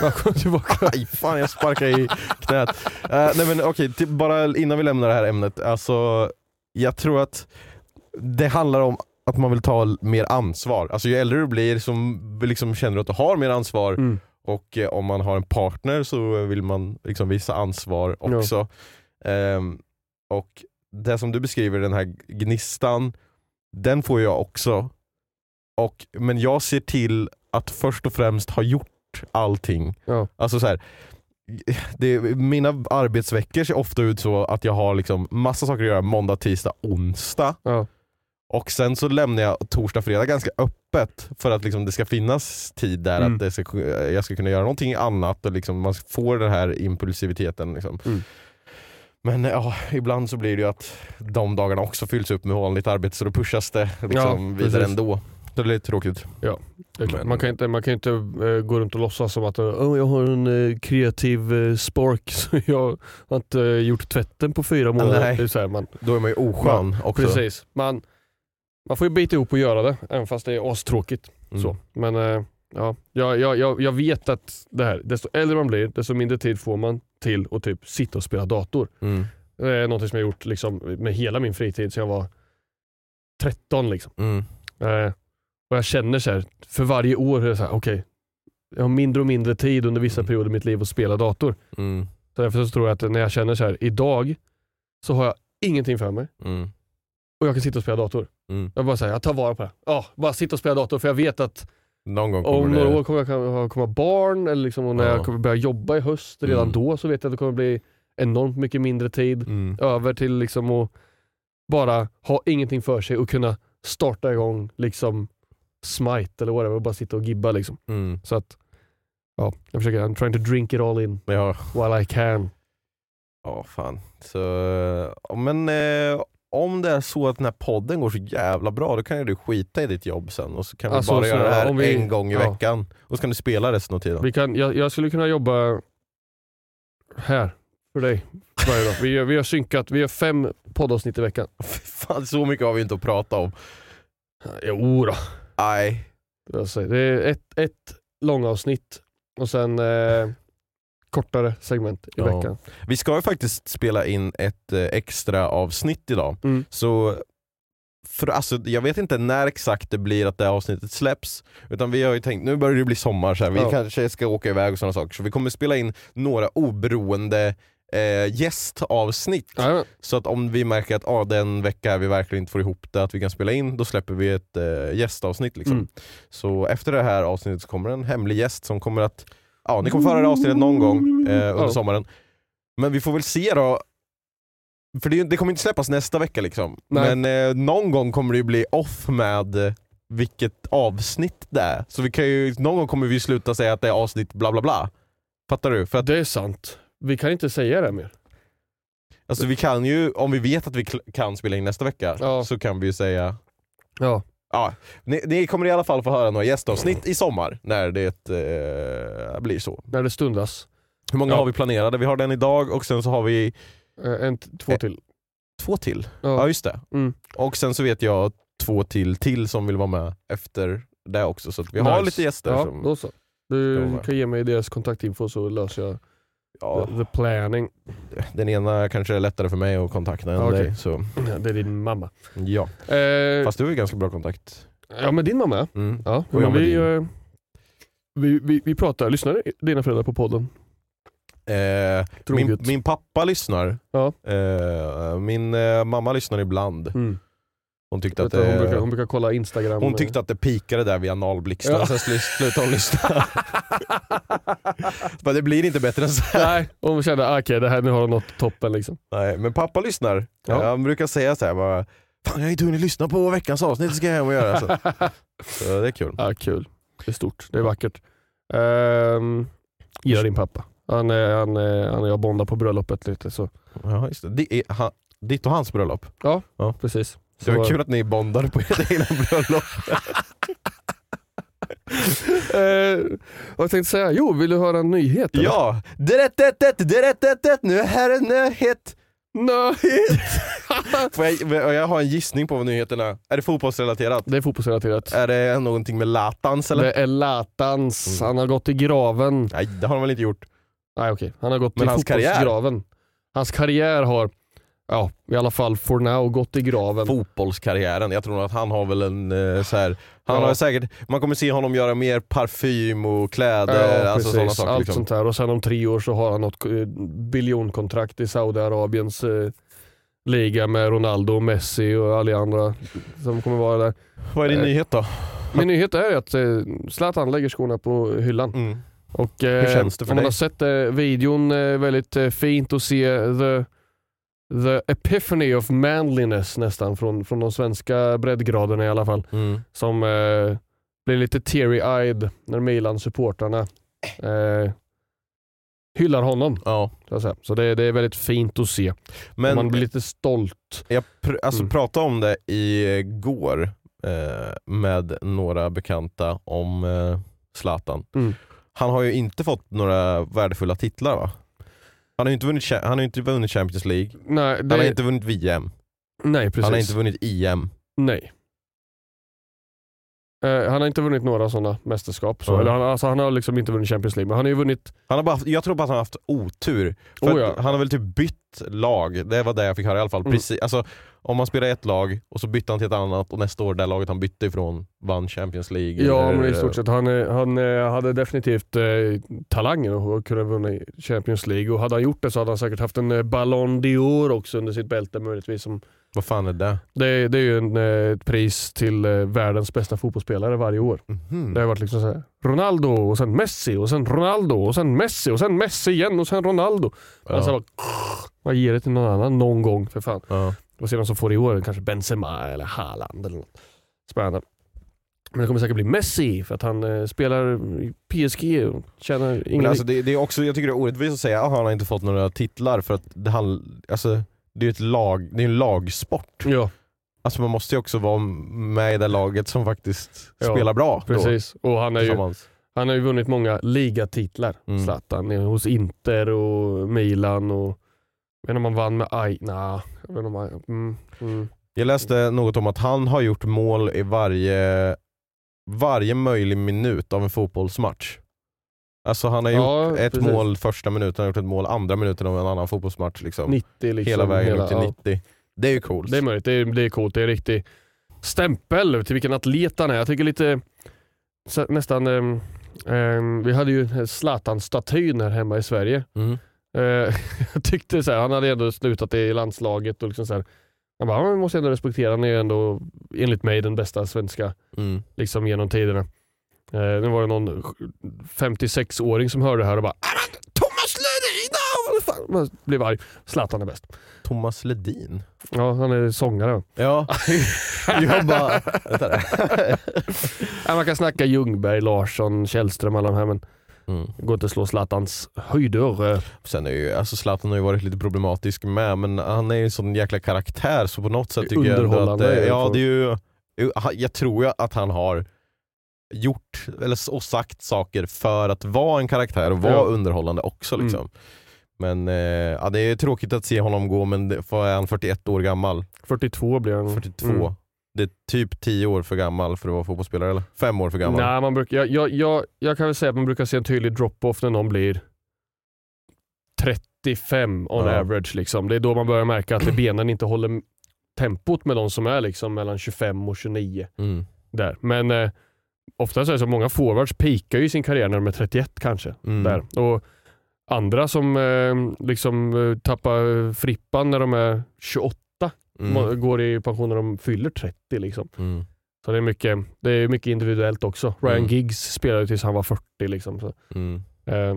Välkommen tillbaka. Aj, fan jag sparkar i knät. Eh, nej men okej, till- bara innan vi lämnar det här ämnet. Alltså, jag tror att det handlar om att man vill ta mer ansvar. Alltså ju äldre du blir som liksom känner att du har mer ansvar Mm. och eh, om man har en partner så vill man liksom visa ansvar Ja. också. Ehm, och det som du beskriver, den här gnistan, den får jag också. Och, men jag ser till att först och främst ha gjort allting. Ja. Alltså så här, det, mina arbetsveckor ser ofta ut så att jag har liksom massa saker att göra måndag, tisdag, onsdag. Ja. Och sen så lämnar jag torsdag, fredag ganska öppet för att liksom det ska finnas tid där Mm. att det ska, jag ska kunna göra någonting annat och liksom man får den här impulsiviteten. Liksom. Mm. Men ja, ibland så blir det ju att de dagarna också fylls upp med vanligt arbete så då pushas det liksom Ja, vidare precis. ändå. Det är lite tråkigt. Klart. Men- Man kan inte, man kan inte eh, gå runt och låtsas som att oh, jag har en eh, kreativ uh, spark <laughs> så jag har inte gjort tvätten på fyra månader. Nej. Det är så här, man, Då är man ju oskön också. precis. Man, man får ju bita ihop och göra det även fast det är astråkigt. Mm. Så. Men ja, jag, jag, jag, jag vet att det här, desto äldre man blir desto mindre tid får man till att typ sitta och spela dator. Mm. Det är något som jag gjort liksom, med hela min fritid sedan jag var 13. Liksom. Mm. Och jag känner så här, för varje år är det så här, okej, jag har mindre och mindre tid under vissa Mm. perioder i mitt liv att spela dator. Mm. Så därför så tror jag att när jag känner så här, idag så har jag ingenting för mig Mm. och jag kan sitta och spela dator. Mm. Jag bara säger, jag tar vara på det. Ja, bara sitta och spela dator för jag vet att Någon gång om några det... år kommer jag komma barn eller liksom, när Ja. jag kommer börja jobba i höst, redan Mm. då så vet jag att det kommer bli enormt mycket mindre tid Mm. över till liksom att bara ha ingenting för sig och kunna starta igång liksom smite eller whatever och bara sitta och gibba liksom. Mm. Så att, ja, jag försöker, I'm trying to drink it all in Ja, while I can. ja, fan. Så, men eh, om det är så att den här podden går så jävla bra, då kan ju du skita i ditt jobb sen och så kan Alltså, vi bara så- göra det här vi- en gång i ja. veckan. Och så kan du spela resten av tiden. Vi kan, jag, jag skulle kunna jobba här för dig varje dag. Vi, gör- vi har synkat, vi gör fem poddavsnitt i veckan. <laughs> Fan, så mycket har vi inte att prata om. Jo då. Nej. Det är ett, ett långavsnitt och sen eh, kortare segment i Ja. veckan. Vi ska ju faktiskt spela in ett eh, extra avsnitt idag. Mm. Så för, alltså, jag vet inte när exakt det blir att det här avsnittet släpps. Utan vi har ju tänkt, nu börjar det bli sommar, så här. vi Ja. kanske ska åka iväg och sådana saker. Så vi kommer spela in några oberoende eh, gästavsnitt. Jajamän. Så att om vi märker att ah, den vecka vi verkligen inte får ihop det, att vi kan spela in, då släpper vi ett eh, gästavsnitt. Liksom. Mm. Så efter det här avsnittet så kommer en hemlig gäst som kommer att, ja ni kommer få höra det avsnittet någon gång eh, under Ja. sommaren. Men vi får väl se då, för det, det kommer inte släppas nästa vecka liksom. Nej. Men eh, någon gång kommer det ju bli off med vilket avsnitt det är. Så vi kan ju, någon gång kommer vi sluta säga att det är avsnitt bla bla bla. Fattar du? För att Det är sant. Vi kan inte säga det mer. alltså, vi kan ju, om vi vet att vi kan spela in nästa vecka, Ja. så kan vi ju säga Ja. Ja, ni, ni kommer i alla fall få höra några gästavsnitt i sommar när det eh, blir så. När det stundas. Hur många Ja. har vi planerade? Vi har den idag och sen så har vi Eh, En, två Eh, till. två till. Ja, Ja. just det. Mm. Och sen så vet jag två till till som vill vara med efter det också. Så vi har Nice. lite gäster. Ja, som, då så. Du kan ge mig deras kontaktinfo så löser jag ja, the, the planning. den ena kanske är lättare för mig att kontakta än Ja, okej. dig. Så, Det är din mamma. ja. Eh, Fast du har ju ganska bra kontakt. ja men din mamma. Mm. ja. Och jag med vi, din. eh, vi, vi, vi pratar, lyssnar dina föräldrar på podden? Eh, min, min pappa lyssnar. Ja. Eh, min eh, mamma lyssnar ibland. Mm. Hon tyckte att du, hon, det... brukar, hon brukar kolla instagram. Hon tyckte att det pikade där vid analblixtarna, Ja. sen slu- slutade hon lyssna. <laughs> men det blir inte bättre än så här. Nej, hon kände ah, okej det här nu har hon nått toppen liksom. Nej, men pappa lyssnar. Ja. Han brukar säga så här bara, Fan jag har inte hunnit lyssna på veckans avsnitt, det ska jag hem och göra. Så, <laughs> så det är kul. Ja, kul. Det är stort, det är vackert. Um, gillar din pappa. Han, är, han, är, han och jag bondar på bröllopet lite så. Ja, just det. det ditt och hans bröllop. Precis. Det var Så, kul att ni bondade på ert egna bröllop. <laughs> eh, vad jag tänkte säga? Jo, vill du höra en nyhet? eller? ja! Nu är här en nyhet. Nyhet! <laughs> Får jag, jag har en gissning på vad nyheten är. Är det fotbollsrelaterat? det är fotbollsrelaterat. Är det någonting med Latans eller? Det är Latans. Mm. Han har gått i graven. Nej det har de väl inte gjort? Nej okej, han har gått Men i hans karriär? fotbollsgraven. Hans karriär har, ja i alla fall for now, gått i graven. Fotbollskarriären, jag tror att han har väl en eh, så här, han Ja. har säkert, man kommer se honom göra mer parfym och kläder, Ja, alltså sådana precis. saker. Allt Liksom. sånt här. Och sen om tre år så har han något eh, biljonkontrakt i Saudiarabiens eh, liga med Ronaldo, och Messi och alla andra som kommer vara där. Vad är din Eh, nyhet då? Min nyhet är att eh, Zlatan lägger skorna på hyllan. Mm. Och, eh, Hur känns det för om man dig? har sett eh, videon, eh, väldigt eh, fint att se the, the epiphany of manliness nästan från, från de svenska breddgraderna i alla fall. Mm. Som eh, blir lite teary-eyed när Milan-supportrarna eh, hyllar honom. Ja. Så, så det, det är väldigt fint att se. Men Man blir lite stolt. jag pr- alltså, Mm. pratade om det igår eh, med några bekanta om eh, Zlatan. Mm. Han har ju inte fått några värdefulla titlar va? Han har ju inte vunnit, han har inte vunnit Champions League, Nej, han har det, inte vunnit VM, nej precis. han har inte vunnit EM. Nej. Eh, han har inte vunnit några sådana mästerskap. Så. Ja. Eller han, alltså, han har liksom inte vunnit Champions League, men han har ju vunnit... Han har bara, haft- jag tror bara att han har haft otur. För Oh, ja. Han har väl typ bytt lag, det var det jag fick höra i alla fall. Mm. Precis, alltså, om man spelar i ett lag och så bytte han till ett annat och nästa år det laget han bytte ifrån vann Champions League. Ja, eller- men i stort sett. Han, eh, han eh, hade definitivt eh, talangen och kunde vinna Champions League. Och hade han gjort det så hade han säkert haft en eh, Ballon d'Or också under sitt bälte möjligtvis. Som, Vad fan är det? det, det är ju en, ett pris till världens bästa fotbollsspelare varje år. Mhm. Det har varit liksom så här, Ronaldo och sen Messi och sen Ronaldo och sen Messi och sen Messi igen och sen Ronaldo. Ja. Alltså, man ger det till någon annan någon gång för fan. Ja. Och se vem som får i år. Kanske Benzema eller Haaland eller något. Spännande. Men det kommer säkert bli Messi för att han eh, spelar i PSG och tjänar Men ingen... alltså, det, det är också, jag tycker det är orättvist att säga att han har inte fått några titlar för att det, han, alltså, det är ett lag, det är en lagsport. ja, Alltså man måste ju också vara med i det laget som faktiskt Ja, spelar bra. då, precis. Och han har ju, han har ju vunnit många ligatitlar. Mm. Zlatan eh, hos Inter och Milan och... Jag vet inte om han vann med Aj... Nah, jag vet om han... Mm, mm. Jag läste något om att han har gjort mål i varje, varje möjlig minut av en fotbollsmatch. Alltså han har gjort Ja, ett precis. mål första minuten, han har gjort ett mål andra minuten av en annan fotbollsmatch. Liksom. 90 liksom. Hela vägen upp till ja. 90. Det är ju coolt. Det är möjligt, det är, det är coolt. Det är en riktig stämpel till vilken atlet han är. Jag tycker lite nästan, ehm, ehm, vi hade ju Zlatan-statyn här hemma i Sverige. Mm. Eh, <laughs> jag tyckte så här, han hade ändå slutat i landslaget och liksom så här, man bara, "Ja, man måste ändå respektera, han är ju ändå enligt mig den bästa svenska Mm. liksom genom tiderna. Eh, nu var det någon 56-åring som hörde det här och bara "Ah, men Thomas Ledin! ah, vad fan?" Man blev arg. Zlatan är bäst. Thomas Ledin. Ja, han är sångare. Ja, <laughs> jag bara... Man kan snacka Ljungberg, Larsson, Källström alla de här men Mm. går inte att slå Zlatans höjder. Eh, Sen är ju, alltså Zlatan har ju varit lite problematisk med, men han är ju en sån jäkla karaktär så på något sätt tycker jag att det, det ja, det är ju, jag tror ju att han har gjort eller, och sagt saker för att vara en karaktär och vara Ja. underhållande också. Mm. Liksom. Men eh, ja, det är tråkigt att se honom gå, men är han 41 år gammal? 42 blir han. 42. Mm. Det är typ 10 år för gammal för att vara fotbollsspelare eller? 5 år för gammal? Nej, man brukar, jag, jag, jag, jag kan väl säga att man brukar se en tydlig drop-off när någon blir 35 on Ja. average. Liksom. Det är då man börjar märka att benen inte håller tempot med de som är liksom mellan 25 och 29. Mm. Där. Men eh, ofta så är det så att många forwards peakar ju sin karriär när de är 31 kanske. Mm. Där. Och andra som eh, liksom eh, tappar frippan när de är 28 Mm. går i pension när de fyller 30. Liksom. Mm. Så det är, mycket, det är mycket individuellt också. Ryan Mm. Giggs spelade tills han var 40. Liksom, så, Mm. eh,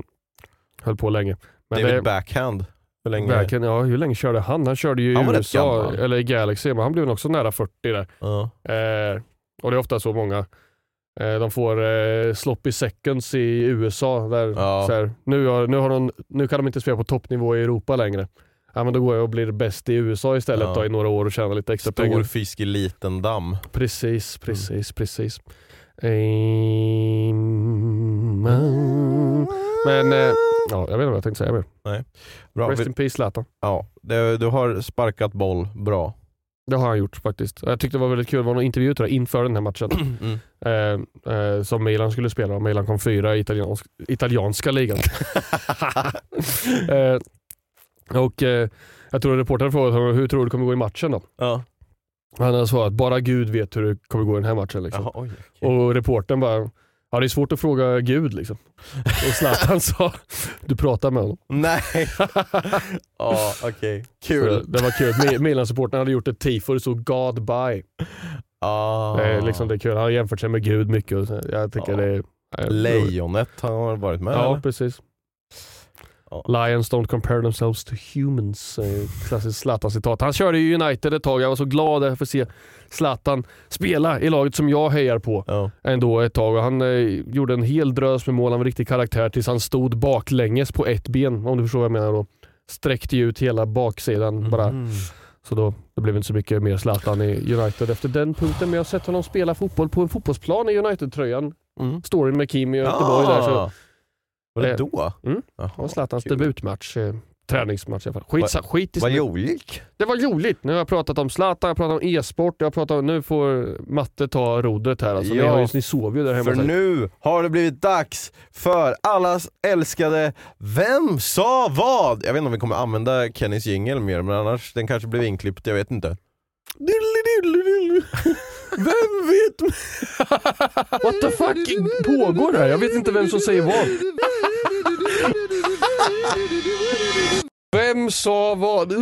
höll på länge. Men David det, Backhand, hur länge? verkligen, ja, hur länge körde han? Han körde ju i Han rätt USA, gammal. eller i Galaxy, men han blev också nära 40 där. Ja. Eh, och det är ofta så många eh, de får eh, sloppy seconds i USA. Där, så här, nu, har, nu, har de, nu kan de inte spela på toppnivå i Europa längre. Ja, men då går jag och blir bäst i USA istället Ja. då, i några år och tjänar lite extra Stor pengar. fisk i liten damm. Precis, precis, precis. Amen. Men eh, ja, jag vet inte vad jag tänkte säga mer. Bra. Rest Vi, in peace Zlatan. ja, det, du har sparkat boll bra. Det har han gjort faktiskt. Jag tyckte det var väldigt kul, det var någon intervju tror jag, inför den här matchen. <clears throat> Mm. eh, eh, som Milan skulle spela. Milan kom fyra i italiensk, italienska ligan. <laughs> eh, och eh, Jag tror reportern frågade honom hur tror du det kommer gå i matchen då? Ja. Han hade svarat bara Gud vet hur det kommer gå i den här matchen. Liksom. Jaha, oj, okej. Och reportern bara, ja det är svårt att fråga Gud liksom. Och Zlatan <laughs> sa, du pratar med honom. Nej! <laughs> Ja, okej. Så Kul. Det var kul. Mi- Milan-supporten hade gjort ett tifo och det stod God by. Ah. Det är, liksom, det är kul. Han har jämfört sig med Gud mycket. Och så, jag tycker Ja. det är... Lejonet har varit med Ja, eller? precis. Lions don't compare themselves to humans. Klassiskt Zlatan-citat. Han körde ju United ett tag, jag var så glad för att se Zlatan spela i laget som jag hejar på Ja. ändå ett tag. Han eh, gjorde en hel drös med mål av en riktig karaktär tills han stod baklänges på ett ben, om du förstår vad jag menar. Då. Sträckte ut hela baksidan bara. Mm. Så då det blev inte så mycket mer Zlatan i United efter den punkten. Men jag har sett honom spela fotboll på en fotbollsplan i United-tröjan. Mm. Storyn med Kim i Göteborg där. Så Ah. Var det Eh, då? Mm. Jaha, det var Zlatans kul. debutmatch. Eh, träningsmatch i alla fall. Skit, Va- skit i Vad roligt. Det var roligt. Nu har jag pratat om Zlatan, jag har pratat om e-sport, jag pratat om, nu får Matte ta rodret här. Alltså, ni, Ja. har ju, ni sov ju där hemma. För nu har det blivit dags för allas älskade Vem sa vad? Jag vet inte om vi kommer använda Kennys jingel mer, men annars den kanske blev inklippt, jag vet inte. Vem vet? What the fuck pågår här? Jag vet inte vem som säger vad. Vem sa vad?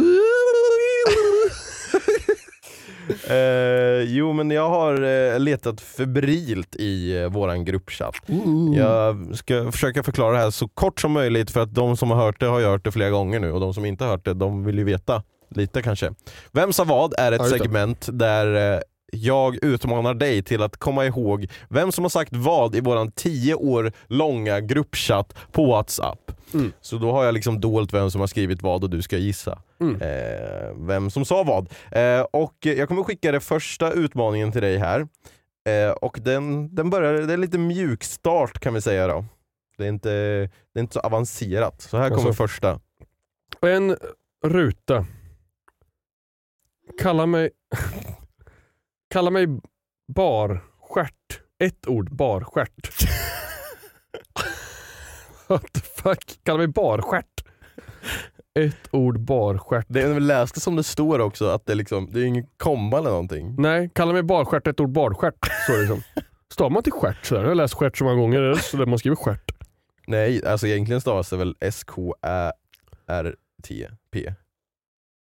Eh, jo men jag har eh, letat febrilt i eh, våran gruppchatt. Jag ska försöka förklara det här så kort som möjligt för att de som har hört det har hört det flera gånger nu och de som inte har hört det de vill ju veta lite kanske. Vem sa vad är ett segment där eh, jag utmanar dig till att komma ihåg vem som har sagt vad i våran 10 år långa gruppchatt på Whatsapp. Mm. Så då har jag liksom dolt vem som har skrivit vad och du ska gissa Mm. eh, vem som sa vad. Eh, och jag kommer skicka den första utmaningen till dig här. Eh, och den, den börjar, det är lite mjukstart kan vi säga då. Det är inte, det är inte så avancerat. Så här kommer Alltså. första. En ruta. Kalla mig... Kalla mig barstjärt. Ett ord, barstjärt. <laughs> What the fuck? Kalla mig barstjärt. Ett ord, barstjärt. Det är läste som det står också, att det, liksom, det är ingen komma eller någonting. Nej, kalla mig barstjärt, ett ord barstjärt. Så liksom. Stavar man till stjärt sådär? Jag har läst stjärt så många gånger, är så där man skriver stjärt. Nej, alltså egentligen stavas det väl S-K-Ä-R-T-P.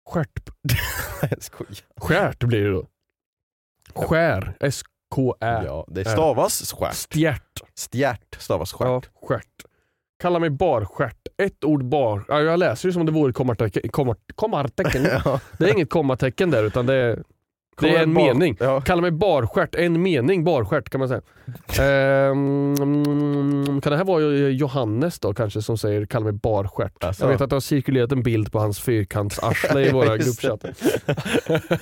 <laughs> Stjärt. Skärt blir det då. Skär. S-K-Ä. Ja, det stavas stjärt. Stjärt. Stjärt stavas Ja, stjärt. stjärt. Kalla mig barstjärt. Ett ord bar. Ja, jag läser ju som det vore ett kommatecken. Komma, kommatecken. <laughs> Ja. Det är inget kommatecken där utan det är, det är en Bar- mening. Ja. Kalla mig barstjärt. En mening barstjärt kan man säga. Ehm, kan det här vara Johannes då kanske som säger kalla mig barstjärt? Alltså. Jag vet att det har cirkulerat en bild på hans fyrkantsarsle i våra <laughs> gruppchattar. <laughs>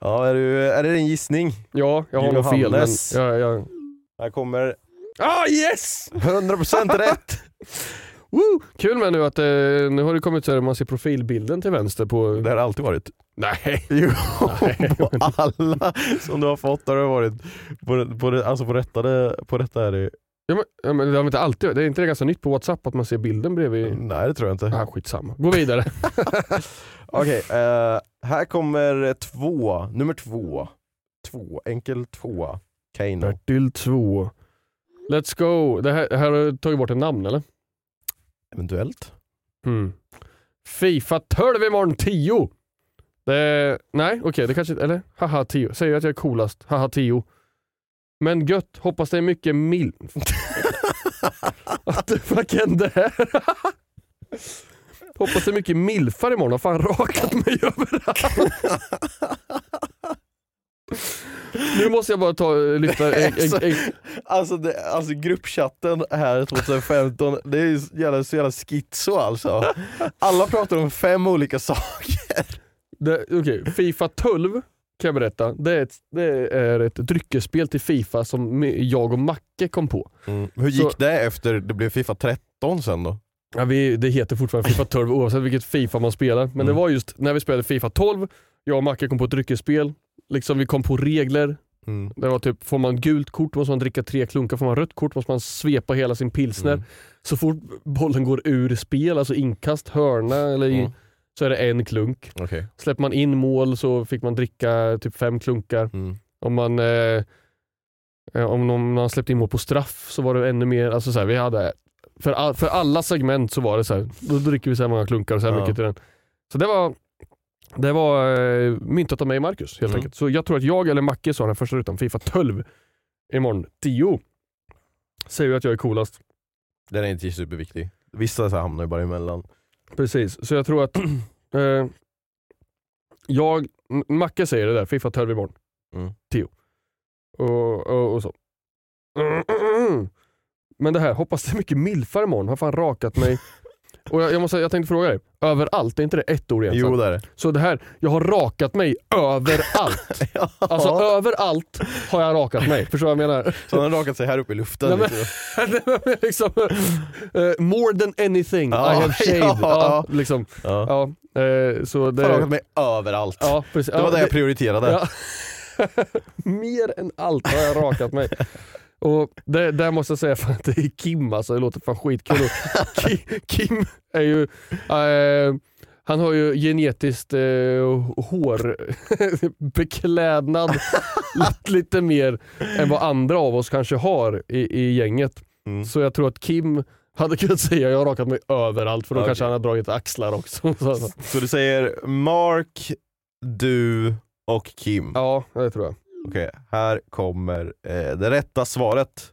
ja, är, du, är det din gissning? Ja, jag har nog fel. Men jag, jag... Här kommer Ah yes! 100% rätt! <laughs> Woo! Kul med nu att eh, nu har det kommit så här, man ser profilbilden till vänster på... Det har alltid varit. Nej. <laughs> Jo, Nej, på alla som du har fått har det varit på, på, alltså på rättade, på rätta är det Ja, men, ja, men det har inte alltid, det är inte det ganska nytt på Whatsapp att man ser bilden bredvid? Nej det tror jag inte. Ah, skitsamma. Gå vidare. <laughs> <laughs> Okej, eh, här kommer två, nummer två. Två, enkel tvåa. Kano. Bertil 2. Let's go. Det här, här har du tagit bort ett namn eller? Eventuellt. Mm. Fifa 12 imorgon 10. Det, nej okej det kanske eller haha 10. Säger att jag är coolast. Haha 10. Men gött, hoppas det är mycket mil... Att det fuck hände här? hoppas det är mycket milfar imorgon. Har fan rakat mig överallt nu måste jag bara ta lyfta en, en, en, Alltså, det, alltså gruppchatten här 2015, det är så jävla, så jävla schizo alltså. Alla pratar om fem olika saker. Det, okej, Fifa 12 kan jag berätta. Det är, ett, det är ett dryckesspel till Fifa som jag och Macke kom på. Hur gick Så- det efter det blev Fifa 13 sen då? Ja, vi, det heter fortfarande Fifa 12 oavsett vilket Fifa man spelar. Men det Mm. var just när vi spelade Fifa 12, jag och Macke kom på ett dryckesspel. Liksom vi kom på regler. Mm. Det var typ, får man gult kort måste man dricka tre klunkar, får man rött kort måste man svepa hela sin pilsner. Mm. Så fort bollen går ur spel, alltså inkast, hörna eller i, Mm. så är det en klunk. Okej. Släpper man in mål så fick man dricka typ fem klunkar. Mm. Om man eh, eh, om någon, man släppte in mål på straff så var det ännu mer. Alltså så här, vi hade, för, all, för alla segment så var det så här, då dricker vi så här många klunkar och så här Ja. mycket till den. Så det var, det var eh, myntat av mig och Marcus helt Mm. enkelt. Så jag tror att jag eller Macke sa den första rutan, Fifa 12 imorgon 10. Säger ju att jag är coolast. Den är inte superviktig. vissa så hamnar ju bara emellan. Precis, så jag tror att <clears throat> eh, jag, Macke säger det där, Fifa 12 imorgon. Mm. Tio. Och, och, och så. <clears throat> Men det här, hoppas det är mycket milfar imorgon, har fan rakat mig. <laughs> Och jag, jag, måste, jag tänkte fråga dig, överallt, är inte det ett ord egentligen? Jo det är det. Så det här, jag har rakat mig överallt. <laughs> Alltså överallt har jag rakat mig, förstår du vad jag menar? Så han har rakat sig här uppe i luften. Nej, men- liksom. <laughs> liksom, eh, more than anything Ja, I have <laughs> shaved. ja. Ja, liksom. Ja. Ja, eh, så det, Han har rakat mig överallt. ja, precis. Det var ja, det jag prioriterade. Ja. Mer än allt har jag rakat mig. Och det, där måste jag säga <laughs> för att det är Kim alltså, det låter fan skitkul. Kim, Kim är ju, eh, han har ju genetiskt eh, hårbeklädnad <laughs> lite, lite mer än vad andra av oss kanske har i, i gänget. Mm. Så jag tror att Kim hade kunnat säga jag har rakat mig överallt för då Okej. kanske han har dragit axlar också. <laughs> Så, så. Så du säger Mark, du och Kim. Ja, det tror jag. Okej, här kommer eh, det rätta svaret.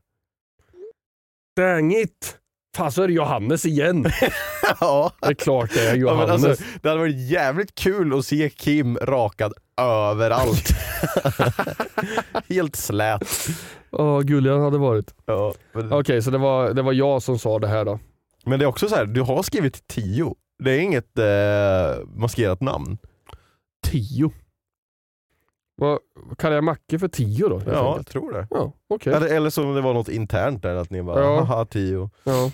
Dang it! Fan så är det Johannes igen. <laughs> ja. Det är klart det är Ja, Johannes. alltså, det hade varit jävligt kul att se Kim rakad överallt. <laughs> Helt slät. Åh, gullig han hade varit. Ja, men, Okej, så det var, det var jag som sa det här då. men det är också så här, du har skrivit tio. Det är inget eh, maskerat namn. Tio. Vad kallar jag Macke för tio då? Ja, jag tror det. ja okej. Eller, eller som det var något internt där, att ni bara Ja. haha tio. Ja,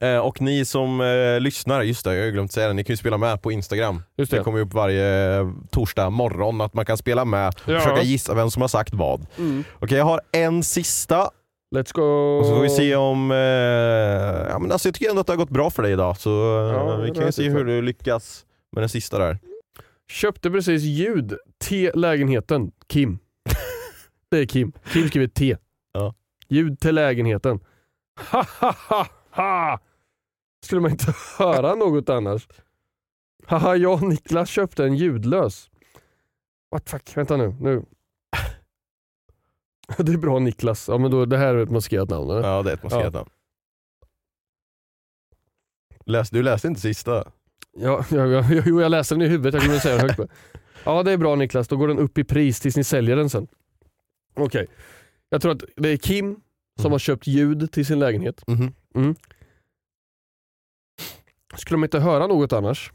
Eh, och ni som eh, lyssnar, just det jag har glömt säga det, ni kan ju spela med på Instagram. just Det det. kommer ju upp varje eh, torsdag morgon att man kan spela med och Ja. försöka gissa vem som har sagt vad. Mm. Okej jag har en sista Let's go. och så får vi se om... Eh, ja, men alltså, jag tycker ändå att det har gått bra för dig idag så eh, Ja, vi kan ju se hur du lyckas med den sista där. Köpte precis ljud till lägenheten. Kim. <laughs> Det är Kim. Kim skriver T. Ja. Ljud till lägenheten. Ha ha ha ha! Skulle man inte <laughs> höra något annars? Haha, jag och Niklas köpte en ljudlös. What fuck, vänta nu. nu. <laughs> Det är bra Niklas. Ja men då, det här är ett maskerat namn eller? Ja det är ett maskerat namn. Läs, du läste inte sista? <laughs> Ja, ja, ja, jo, jag läste den i huvudet, jag glömde säga den högt. <laughs> Ja det är bra Niklas, då går den upp i pris tills ni säljer den sen. Okej, jag tror att det är Kim som Mm. har köpt ljud till sin lägenhet. Mhm. Skulle de inte höra något annars?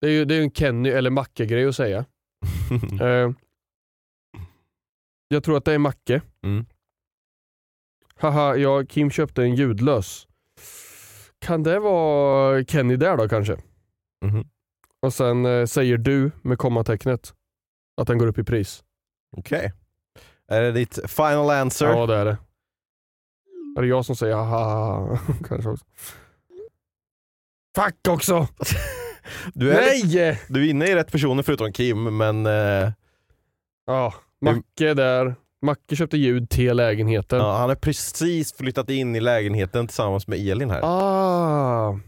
Det är ju det är en Kenny eller Macke-grej att säga. <laughs> Eh, jag tror att det är Macke. Mm. Haha, ja, Kim köpte en ljudlös. Kan det vara Kenny där då kanske? Mhm. Och sen eh, säger du med kommatecknet att den går upp i pris. Okej. Är det ditt final answer? Ja det är det. Är det jag som säger haha <laughs> kanske också. Fuck också! <laughs> Du är, Nej! du är inne i rätt personer förutom Kim men eh, Ja, Macke där. Macke köpte ljud till lägenheten. ja, han har precis flyttat in i lägenheten tillsammans med Elin här. Ah,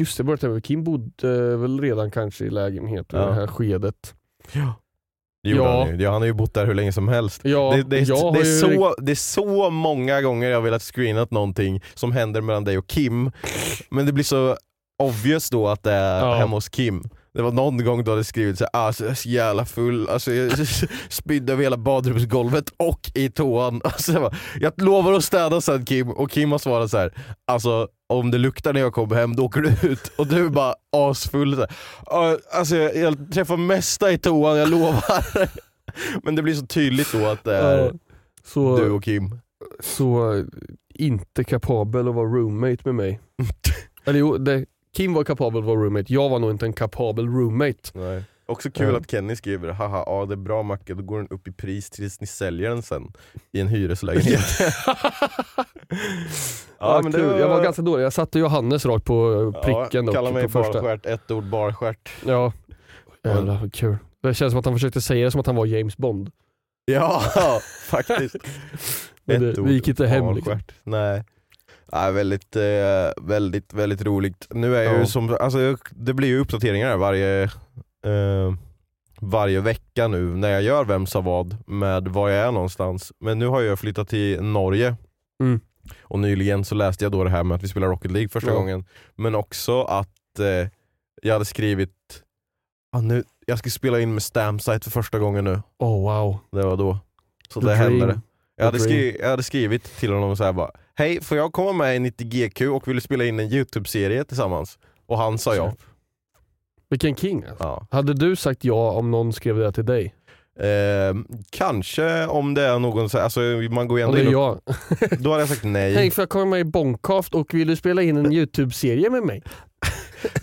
just det, bara. Kim bodde väl redan kanske i lägenheten i Ja. det här skedet. Det gjorde Ja. han, ju. Ja, han har ju bott där hur länge som helst. Ja, det, det, har det, är ju- så, det är så många gånger jag har velat screena någonting som händer mellan dig och Kim, men det blir så obvious då att det är Ja. hemma hos Kim. Det var någon gång du hade skrivit såhär, alltså, jag är så jävla full, alltså, jag <laughs> spydde över hela badrumsgolvet och i toan. <laughs> Alltså, jag, bara, jag lovar att städa sen Kim, och Kim har svarat så här. alltså om det luktar när jag kommer hem då åker du ut. Och du är bara asfull. Så här, "Ja, alltså, jag, jag träffar mesta i toan, jag lovar. <laughs> Men det blir så tydligt då att det är så, du och Kim. så inte kapabel att vara roommate med mig. Eller jo, det, Kim var kapabel att vara roommate, jag var nog inte en kapabel roommate. Nej. Också kul Ja. att Kenny skriver haha, ja det är bra Macke, då går den upp i pris tills ni säljer den sen i en hyreslägenhet. <laughs> Ja, men kul. var- Jag var ganska dålig, jag satte Johannes rakt på pricken ja, Kalla mig barstjärt, ett ord barstjärt. Ja. Jävlar vad kul. Det känns som att han försökte säga det som att han var James Bond. Ja, <laughs> faktiskt. Det, Ett ord, det gick inte hem liksom. Nej. Nej, väldigt, eh, väldigt, väldigt roligt. Nu är Ja. ju som, alltså, det blir ju uppdateringar varje, eh, varje vecka nu när jag gör Vem sa vad med var jag är någonstans. Men nu har jag flyttat till Norge. Mm. Och nyligen så läste jag då det här med att vi spelar Rocket League första Ja. gången. Men också att eh, jag hade skrivit, ah, nu, jag ska spela in med Stamsite för första gången nu. Oh wow. Det var då. Så The det dream. hände. Jag hade, The dream. skri- jag hade skrivit till honom så här bara, hej får jag komma med i 90GQ och vill spela in en YouTube-serie tillsammans? Och han sa ja. Vilken king alltså. ja. Hade du sagt ja om någon skrev det till dig? Eh, kanske om det är någon, så alltså man går ju ändå är in och, jag. <laughs> Då hade jag sagt nej. Hej, får jag komma med i Boncraft och vill du spela in en YouTube-serie med mig?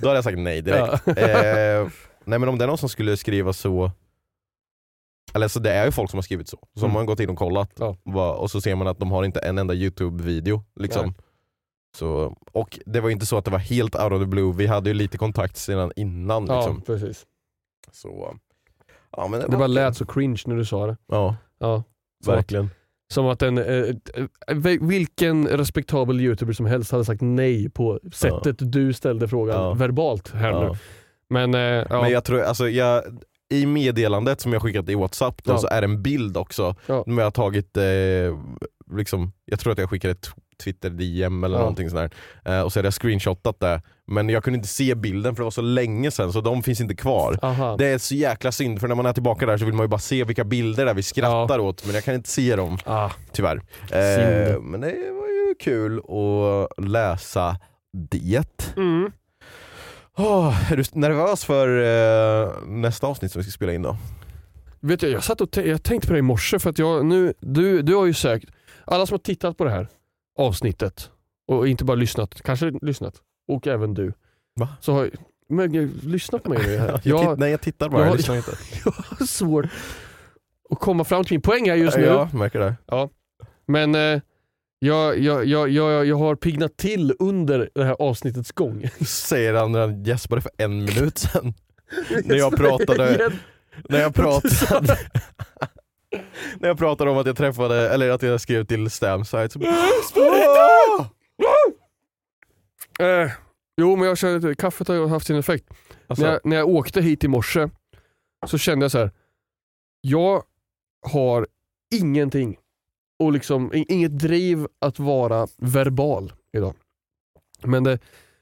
Då hade jag sagt nej direkt. Ja. eh, nej men om det är någon som skulle skriva så, eller så det är ju folk som har skrivit så. Så Mm. har man gått in och kollat Ja. och så ser man att de har inte en enda YouTube-video. Liksom. Nej. Så, och det var inte så att det var helt out of the blue, vi hade ju lite kontakt sedan innan. Ja, Liksom. precis. Så, ja, men det, Det var bara lät så cringe när du sa det. Ja, Ja. Som verkligen. som att en, eh, eh, vilken respektabel youtuber som helst hade sagt nej på sättet du ställde frågan Ja. verbalt här nu. Ja. Men, eh, ja. Men jag tror, alltså jag, i meddelandet som jag skickat i Whatsapp då, Ja. så är det en bild också. Ja. Jag har tagit, eh, liksom, jag tror att jag skickade ett Twitter DM eller Ja. någonting sånt. Eh, och så hade jag screenshotat det. Men jag kunde inte se bilden för det var så länge sedan så de finns inte kvar. Aha. Det är så jäkla synd för när man är tillbaka där så vill man ju bara se vilka bilder där vi skrattar åt men jag kan inte se dem Ah, tyvärr. Eh, men det var ju kul att läsa det. mm. Åh, är du nervös för eh, nästa avsnitt som vi ska spela in då? Vet jag, jag satt och jag tänkte på det i morse för att jag nu, du, du har ju sökt, alla som har tittat på det här avsnittet och inte bara lyssnat, kanske lyssnat, och även du. Va? Så har, men, jag, lyssna på mig nu här. <laughs> Jag, Jag, nej jag tittar bara, jag- jag lyssnar inte. <laughs> jag har svårt att komma fram till min poäng här just nu. Ja, märker det. Men eh, jag, jag, jag, jag, jag har piggnat till under det här avsnittets gång. Säger han när han gäspade för en minut sedan. <laughs> när jag pratade, när jag pratade <laughs> när jag pratade om att jag träffade, eller att jag skrev till Stamsite så <gasps> Eh, jo men jag känner att kaffet har haft sin effekt. alltså, När, jag, när jag åkte hit i morse så kände jag så här. jag har ingenting och liksom inget driv att vara verbal idag. Men det,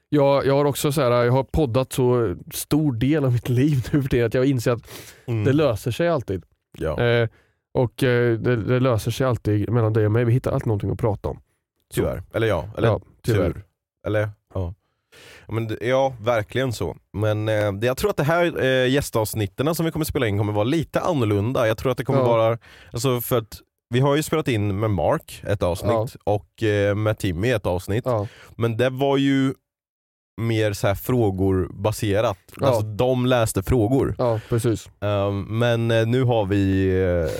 jag, jag har också så här, jag har poddat så stor del av mitt liv nu för tiden att jag inser att mm, det löser sig alltid. ja. Eh, och eh, det, det löser sig alltid mellan dig och mig, vi hittar alltid någonting att prata om. Så- Tyvärr. Eller ja, eller ja, tyvärr. tur. Eller ja. Men, det- ja, verkligen så. Men eh, det, jag tror att det här eh, gästavsnitten som vi kommer spela in kommer vara lite annorlunda. Jag tror att det kommer Ja. vara, alltså för att vi har ju spelat in med Mark ett avsnitt och eh, med Timmy ett avsnitt. Ja. Men det var ju mer så här frågor baserat. Ja. Alltså de läste frågor. ja, precis. Um, men eh, nu har vi eh,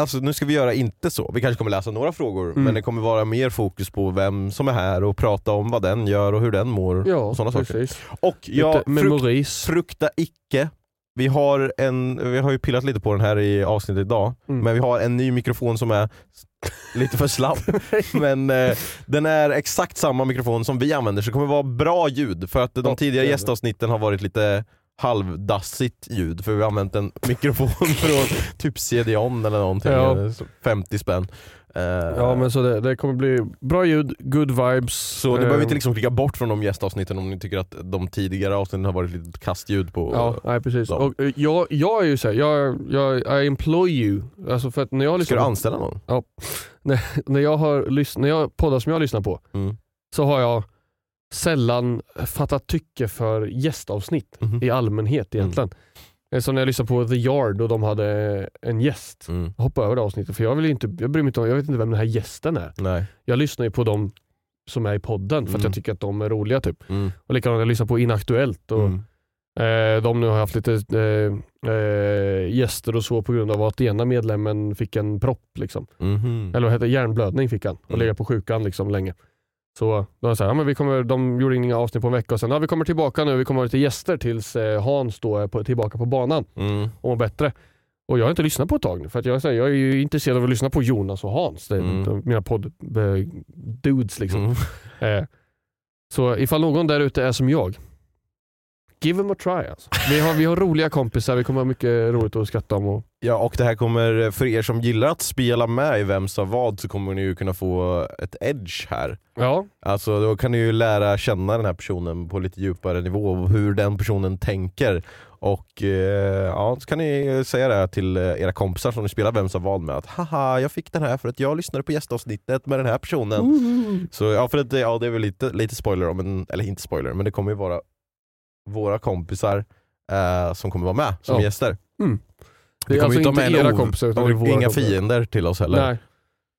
Alltså nu ska vi göra inte så, vi kanske kommer läsa några frågor Mm. men det kommer vara mer fokus på vem som är här och prata om vad den gör och hur den mår Ja, och sådana saker. precis. Och ja, Lite frukt, memoris. frukta icke, vi har, en, vi har ju pillat lite på den här i avsnittet idag, Mm. men vi har en ny mikrofon som är <laughs> lite för slapp. <laughs> men eh, den är exakt samma mikrofon som vi använder så det kommer vara bra ljud för att de tidigare gästavsnitten har varit lite halvdassigt ljud för vi har använt en <laughs> mikrofon från typ CD-ON eller någonting, Ja. eh, så 50 spänn. Eh, Ja men så det, det kommer bli bra ljud, good vibes. Så ni Eh, behöver inte liksom klicka bort från de gästavsnitten om ni tycker att de tidigare avsnitten har varit lite kastljud på. Ja, nej, precis. dem. Och, eh, jag, jag är ju såhär, jag, jag I employ you. Alltså för att när jag Ska lyssnar du på, anställa någon? <laughs> när jag har när jag poddar som jag lyssnar på Mm. så har jag sällan fattat tycke för gästavsnitt Mhm. i allmänhet egentligen. Eh, Som när jag lyssnade på The Yard och de hade en gäst. Mm. Jag hoppade över det avsnittet för jag, vill inte, jag bryr mig inte om, jag vet inte vem den här gästen är. Nej. Jag lyssnar ju på dem som är i podden för att Mm. jag tycker att de är roliga. typ. Mm. Och likadant jag lyssnar på Inaktuellt och Mm. eh, de nu har haft lite eh, eh, gäster och så på grund av att ena medlemmen fick en propp. Liksom. Mhm. Eller vad heter det? hjärnblödning fick han och Mm. legat på sjukan liksom länge. Så så här, ja, men vi kommer, de gjorde inga avsnitt på en vecka och sen ja, vi kommer tillbaka nu, vi kommer ha lite gäster tills eh, Hans då är på, tillbaka på banan Mm. och mår bättre. Och jag har inte lyssnat på ett tag nu för jag, jag är ju intresserad av att lyssna på Jonas och Hans, det Mm. de, mina podd-dudes liksom. Mm. <laughs> Eh, så ifall någon där ute är som jag, give them a try alltså. vi, har, vi har roliga kompisar, vi kommer ha mycket roligt att skratta om. Och... Ja och det här kommer, för er som gillar att spela med i Vem sa vad så kommer ni ju kunna få ett edge här. Ja, Alltså då kan ni ju lära känna den här personen på lite djupare nivå och hur den personen tänker. Och eh, ja, så kan ni säga det här till eh, era kompisar som ni spelar Vem sa vad med att haha jag fick den här för att jag lyssnade på gästavsnittet med den här personen. Så ja, för att, det- ja det är väl lite, lite spoiler, men, eller inte spoiler, men det kommer ju vara våra kompisar eh, som kommer vara med som Ja. gäster. det är kommer alltså inte inte ha med en era ov- kompisar utan och det är våra inga kompisar. fiender till oss heller. Nej,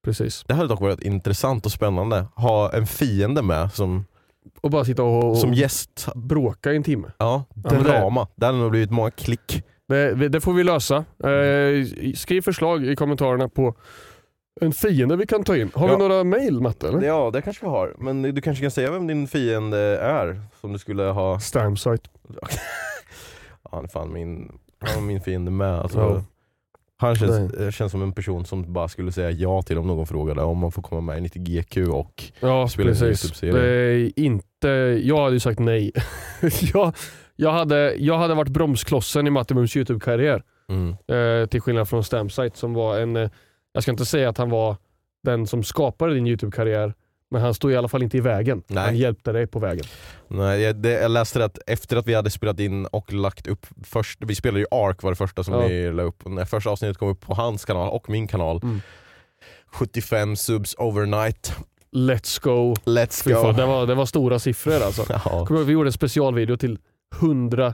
precis. Det hade dock varit intressant och spännande, ha en fiende med som, Och bara sitta och, och som gäst. bråka i en timme. Ja, Ja, men det- drama. Det hade nog blivit många klick. Det, det får vi lösa. Eh, skriv förslag i kommentarerna på en fiende vi kan ta in. Har Ja. vi några mail Matte? Eller? Ja det kanske vi har, men du kanske kan säga vem din fiende är som du skulle ha... Stamsite. <laughs> Han är fan min, han är min fiende med. Alltså, Ja. Han känns, eh, känns som en person som bara skulle säga ja till om någon frågade om man får komma med i 90 GQ och Ja, Spela in en precis. YouTube-serie. Inte, jag hade ju sagt nej. <laughs> jag, jag, hade, jag hade varit bromsklossen i Mattimums YouTube-karriär. mm. Eh, till skillnad från Stamsite som var en, eh, jag ska inte säga att han var den som skapade din YouTube-karriär, men han stod i alla fall inte i vägen. Nej. Han hjälpte dig på vägen. Nej, jag, det, jag läste att efter att vi hade spelat in och lagt upp först, vi spelade ju Ark var det första som Ja. vi la upp, när första avsnittet kom upp på hans kanal och min kanal, Mm. 75 subs overnight, Let's go. let's go! fan, det, var, det var stora siffror alltså. <laughs> Ja. Vi gjorde en specialvideo till 100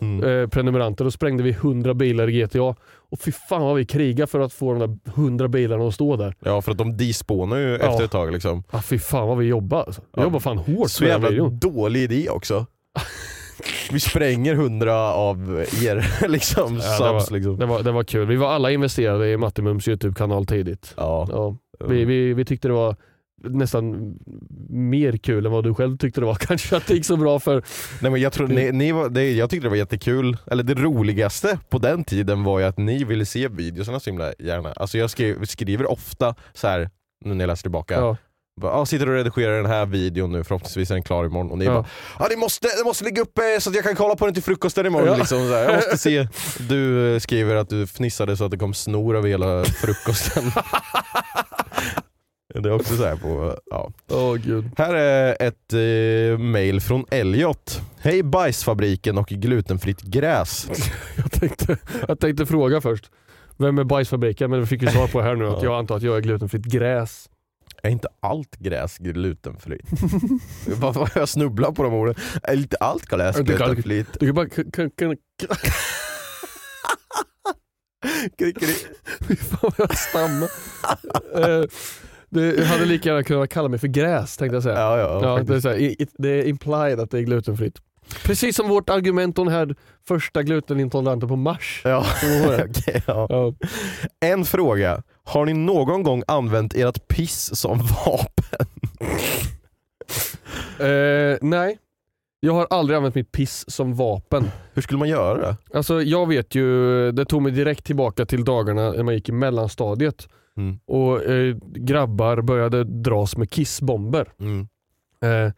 Mm. eh, prenumeranter. Då sprängde vi 100 bilar i GTA. Och fy fan vad vi krigade för att få de där 100 bilarna att stå där. ja för att de despånar ju Ja. efter ett tag liksom. Ah, fy fan vad vi jobbade alltså. Vi Ja. jobbade fan hårt Så jävla videon. dålig idé också. <laughs> Vi spränger 100 av er <laughs> liksom, Ja, det, subs liksom. var, det, var, det var kul. Vi var alla investerade i Mattimums YouTube-kanal tidigt. Ja. Ja. Vi, vi, vi tyckte det var nästan mer kul än vad du själv tyckte det var <laughs> kanske att det gick så bra för. Nej, men jag, tror, ni, ni var, det, jag tyckte det var jättekul, eller det roligaste på den tiden var ju att ni ville se videorna så himla gärna. Alltså jag skrev, skriver ofta så här nu när jag läser tillbaka, Ja. bara, ah, sitter och redigerar den här videon nu, förhoppningsvis är den klar imorgon och ni Ja. bara ah, det, måste, det måste ligga uppe så att jag kan kolla på den till frukosten imorgon. Ja. Liksom, så här. Jag måste se. <laughs> Du skriver att du fnissade så att det kom snor över hela frukosten. <laughs> det är också så här på, ja. Åh gud. Här är ett eh, mail från Elliot. Hej bajsfabriken och glutenfritt gräs. <laughs> Jag tänkte, jag tänkte fråga först. Vem är bajsfabriken? Men vi fick ju svar på här nu att Ja. jag antar att jag är glutenfritt gräs. Är inte allt gräs glutenfritt? <laughs> Vad jag snubblar på de orden. Är inte allt gräs glutenfritt? Du kan bara... <laughs> Fy fan vad jag stammar. Jag hade lika gärna kunnat kalla mig för gräs tänkte jag säga. Ja, ja, Ja, det, är så här, det är implied att det är glutenfritt. Precis som vårt argument om den här första glutenintoleranten på Mars. Ja. <laughs> Du? Okej, <laughs> ja. Ja. En fråga. Har ni någon gång använt ert piss som vapen? <laughs> Eh, nej, jag har aldrig använt mitt piss som vapen. Hur skulle man göra det? Alltså jag vet ju, det tog mig direkt tillbaka till dagarna när man gick i mellanstadiet Mm. och eh, grabbar började dras med kissbomber. Mm. Eh,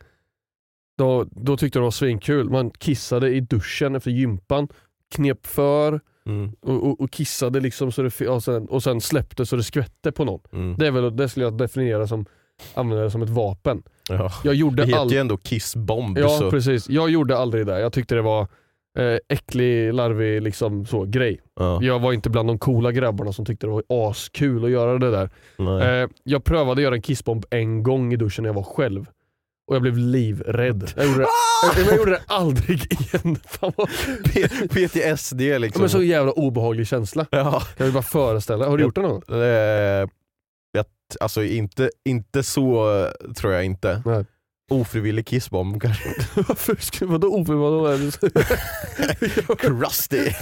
då, då tyckte jag det var svinkul. Man kissade i duschen efter gympan, knep för Mm. och, och, och kissade liksom så det, och, sen, och sen släppte så det skvätte på någon. Mm. Det, är väl, det skulle jag definiera som använda det som ett vapen. Ja. Jag Det gjorde heter aldrig ju ändå kissbomb. Ja så. precis, jag gjorde aldrig det. Jag tyckte det var eh, äcklig, larvig liksom, så, grej. Ja. Jag var inte bland de coola grabbarna som tyckte det var askul att göra det där. Eh, jag prövade göra en kissbomb en gång i duschen när jag var själv. Och jag blev livrädd. Jag gjorde det, jag, jag gjorde det aldrig igen. Fan vad, PTSD liksom. men så jävla obehaglig känsla. ja. Jag vill bara föreställa. Har du gjort det någon gång? Eh, alltså inte, inte så tror jag inte. Nej. Ofrivillig kissbomb kanske. <laughs> Varför skulle vadå? Crusty. <laughs>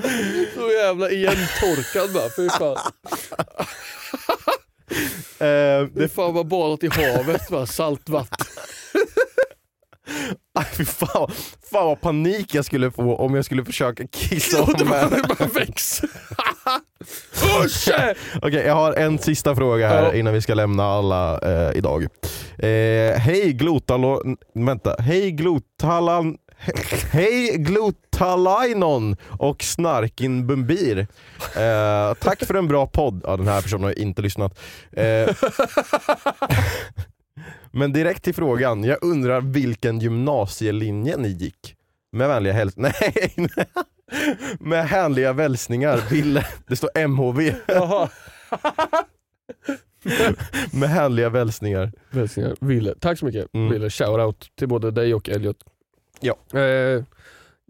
<laughs> Så jävla igentorkad bara. Fy fan. Eh, Det är fan bara badat i havet, bara, saltvatten. <laughs> Fy fan, fan vad panik jag skulle få om jag skulle försöka kissa om mig. det bara växer. Busse! <laughs> Okej, jag har en sista fråga här innan vi ska lämna alla eh, idag. Eh, hej glotalo... Vänta. Hej glotalan... he- <laughs> Hej glotalainon och snarkin bumbir. Eh, tack för en bra podd. Ja, den här personen har inte lyssnat. Men direkt till frågan. Jag undrar vilken gymnasielinje ni gick? Med vänliga häls... <laughs> Nej! Med hänliga välsningar. Ville... Det står MHV. <laughs> Med hänliga välsningar. Hälsningar, Ville. Tack så mycket Mm. Ville. Shoutout till både dig och Elliot. Ja. Eh,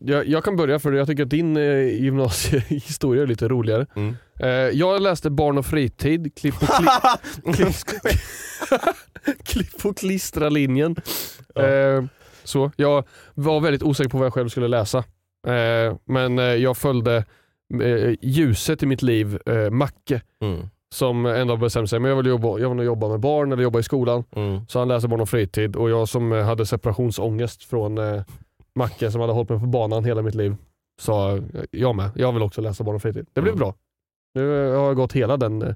jag, jag kan börja för jag tycker att din eh, gymnasiehistoria är lite roligare. Mm. Eh, jag läste barn och fritid, klipp och, kli, klipp, <laughs> <laughs> klipp och klistra-linjen. Ja. Eh, så, jag var väldigt osäker på vad jag själv skulle läsa. Eh, men eh, jag följde eh, ljuset i mitt liv, eh, Macke, Mm. som ändå bestämde sig, men jag vill, jobba, jag vill jobba med barn eller jobba i skolan. Mm. Så han läser barn och fritid och jag som hade separationsångest från eh, Macke som hade hållit mig på banan hela mitt liv sa jag med, jag vill också läsa barn och fritid. Det blev Mm. bra. Nu har jag gått hela den eh,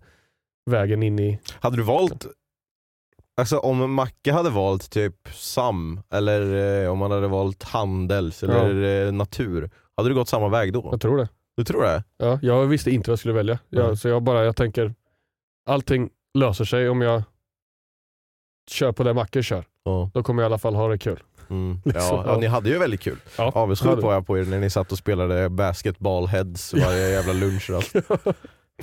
vägen in i... Hade du valt, alltså om Macke hade valt typ SAM eller eh, om han hade valt Handels eller eh, Natur, hade du gått samma väg då? Jag tror det. Du tror det? Ja, jag visste inte vad jag skulle välja. Jag, Mm. Så jag bara, jag tänker allting löser sig om jag kör på det Macke kör. Ja. Då kommer jag i alla fall ha det kul. Mm. <laughs> Liksom, Ja, ja, ja. ni hade ju väldigt kul. Ja, Avundsjuk hade- var jag på er när ni satt och spelade basketballheads varje jävla lunch och <laughs> allt.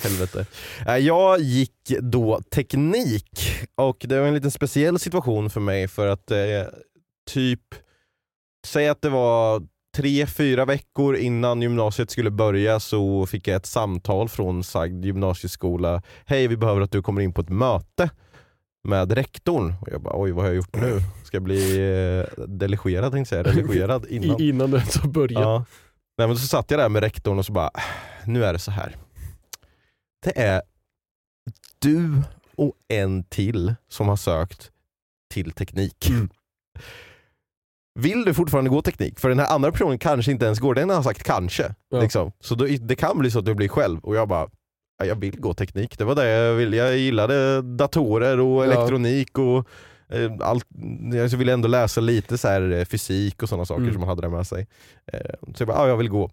Helvete. Eh, Jag gick då teknik och det var en liten speciell situation för mig för att eh, typ, säg att det var tre, fyra veckor innan gymnasiet skulle börja så fick jag ett samtal från sagd gymnasieskola. Hej vi behöver att du kommer in på ett möte med rektorn. Och jag bara oj vad har jag gjort nu? Ska jag bli eh, delegerad tänkte jag säga, relegerad innan. <laughs> I, innan du ens har börjat. Ja. Nej, men så satt jag där med rektorn och så bara, nu är det så här. Det är du och en till som har sökt till teknik. Mm. Vill du fortfarande gå teknik? För den här andra personen kanske inte ens går, den har sagt kanske. Ja. Liksom. Så då, det kan bli så att du blir själv. Och jag bara, "Ja, jag vill gå teknik. Det var det jag ville. Jag gillade datorer och Ja. elektronik och eh, allt. Jag ville ändå läsa lite så här eh, fysik och sådana saker Mm. som man hade där med sig. Eh, Så jag bara, ja jag vill gå.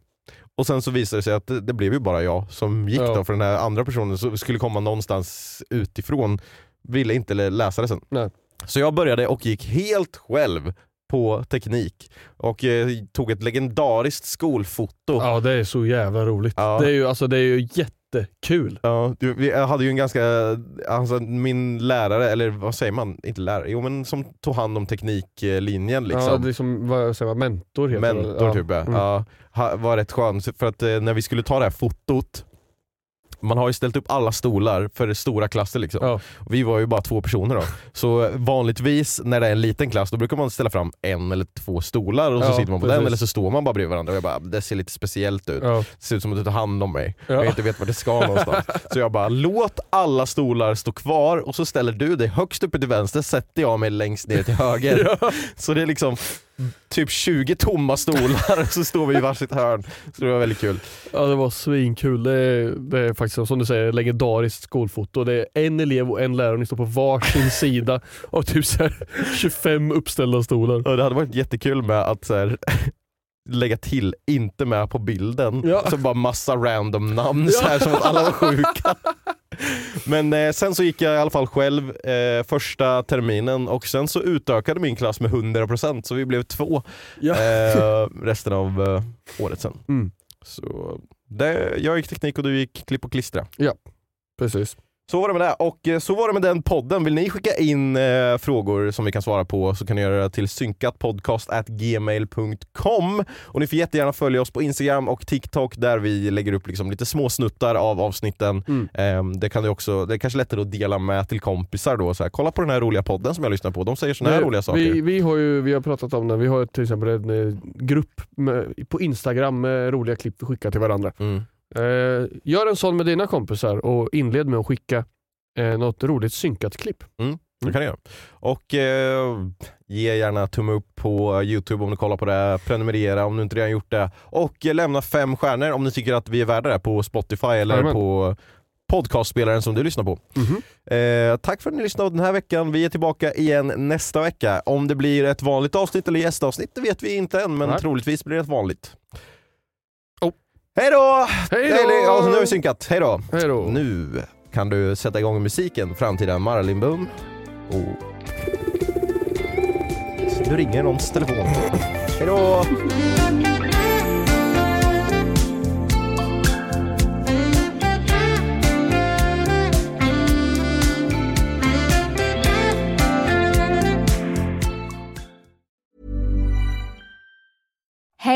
Och sen så visade det sig att det, det blev ju bara jag som gick Ja. då, för den här andra personen som skulle komma någonstans utifrån ville inte lä- läsa det sen. Nej. Så jag började och gick helt själv på teknik och eh, tog ett legendariskt skolfoto. Ja det är så jävla roligt. Ja. Det, är ju, alltså, det är ju jättekul. Ja, du, vi jag hade ju en ganska, alltså min lärare, eller vad säger man, inte lärare, jo men som tog hand om tekniklinjen liksom. Ja, det är som vad säger man, mentor heter det. Mentor ja. typ ja. Mm. ja. Var rätt skön, för att eh, när vi skulle ta det här fotot man har ju ställt upp alla stolar för stora klasser liksom. Ja. Vi var ju bara två personer då. Så vanligtvis när det är en liten klass då brukar man ställa fram en eller två stolar och så Ja, sitter man på precis. den eller så står man bara bredvid varandra och jag bara det ser lite speciellt ut. Ja. Det ser ut som att du tar hand om mig Ja. jag inte vet vart det ska någonstans. <laughs> Så jag bara låt alla stolar stå kvar och så ställer du dig högst uppe till vänster sätter jag mig längst ner till höger. <laughs> Så det är liksom typ 20 tomma stolar och <laughs> så står vi i varsitt hörn. Så det var väldigt kul. Ja det var svinkul. Det är, det är faktiskt som du säger legendariskt skolfoto. Det är en elev och en lärare och ni står på varsin <laughs> sida av typ så här 25 uppställda stolar. Och det hade varit jättekul med att så här, lägga till inte med på bilden, Ja. så bara massa random namn så här, som att alla var sjuka. Men eh, sen så gick jag i alla fall själv eh, första terminen och sen så utökade min klass med 100% så vi blev två Ja. eh, resten av eh, året sen. Mm. Så det, jag gick teknik och du gick klipp och klistra. Precis. Så var det med det. Och eh, så var det med den podden. Vill ni skicka in eh, frågor som vi kan svara på så kan ni göra det till synkatpodcast.gmail.com Och ni får jättegärna följa oss på Instagram och TikTok där vi lägger upp liksom lite små snuttar av avsnitten. Mm. Eh, det kan du också, det är kanske lättare att dela med till kompisar då. Så här, kolla på den här roliga podden som jag lyssnar på. De säger såna här Nej, roliga saker. Vi, vi har ju vi har pratat om det. Vi har till exempel en eh, grupp med, på Instagram med roliga klipp vi skickar till varandra. Mm. Eh, gör en sån med dina kompisar och inled med att skicka eh, något roligt synkat klipp. Det kan ni göra. Och eh, ge gärna tumme upp på Youtube om du kollar på det. Prenumerera om du inte redan gjort det. Och eh, lämna fem stjärnor om ni tycker att vi är värda det på Spotify eller Jajamän. på podcastspelaren som du lyssnar på. Eh, tack för att ni lyssnade den här veckan. Vi är tillbaka igen nästa vecka. Om det blir ett vanligt avsnitt eller gästavsnitt det vet vi inte än, men Nej. troligtvis blir det ett vanligt. Hej då! Hej då! Hej, ja, nu har vi synkat. Hej då! Hej då. Nu kan du sätta igång musiken, framtida Marlin Boom. Och... Nu ringer någons telefon. Hej då!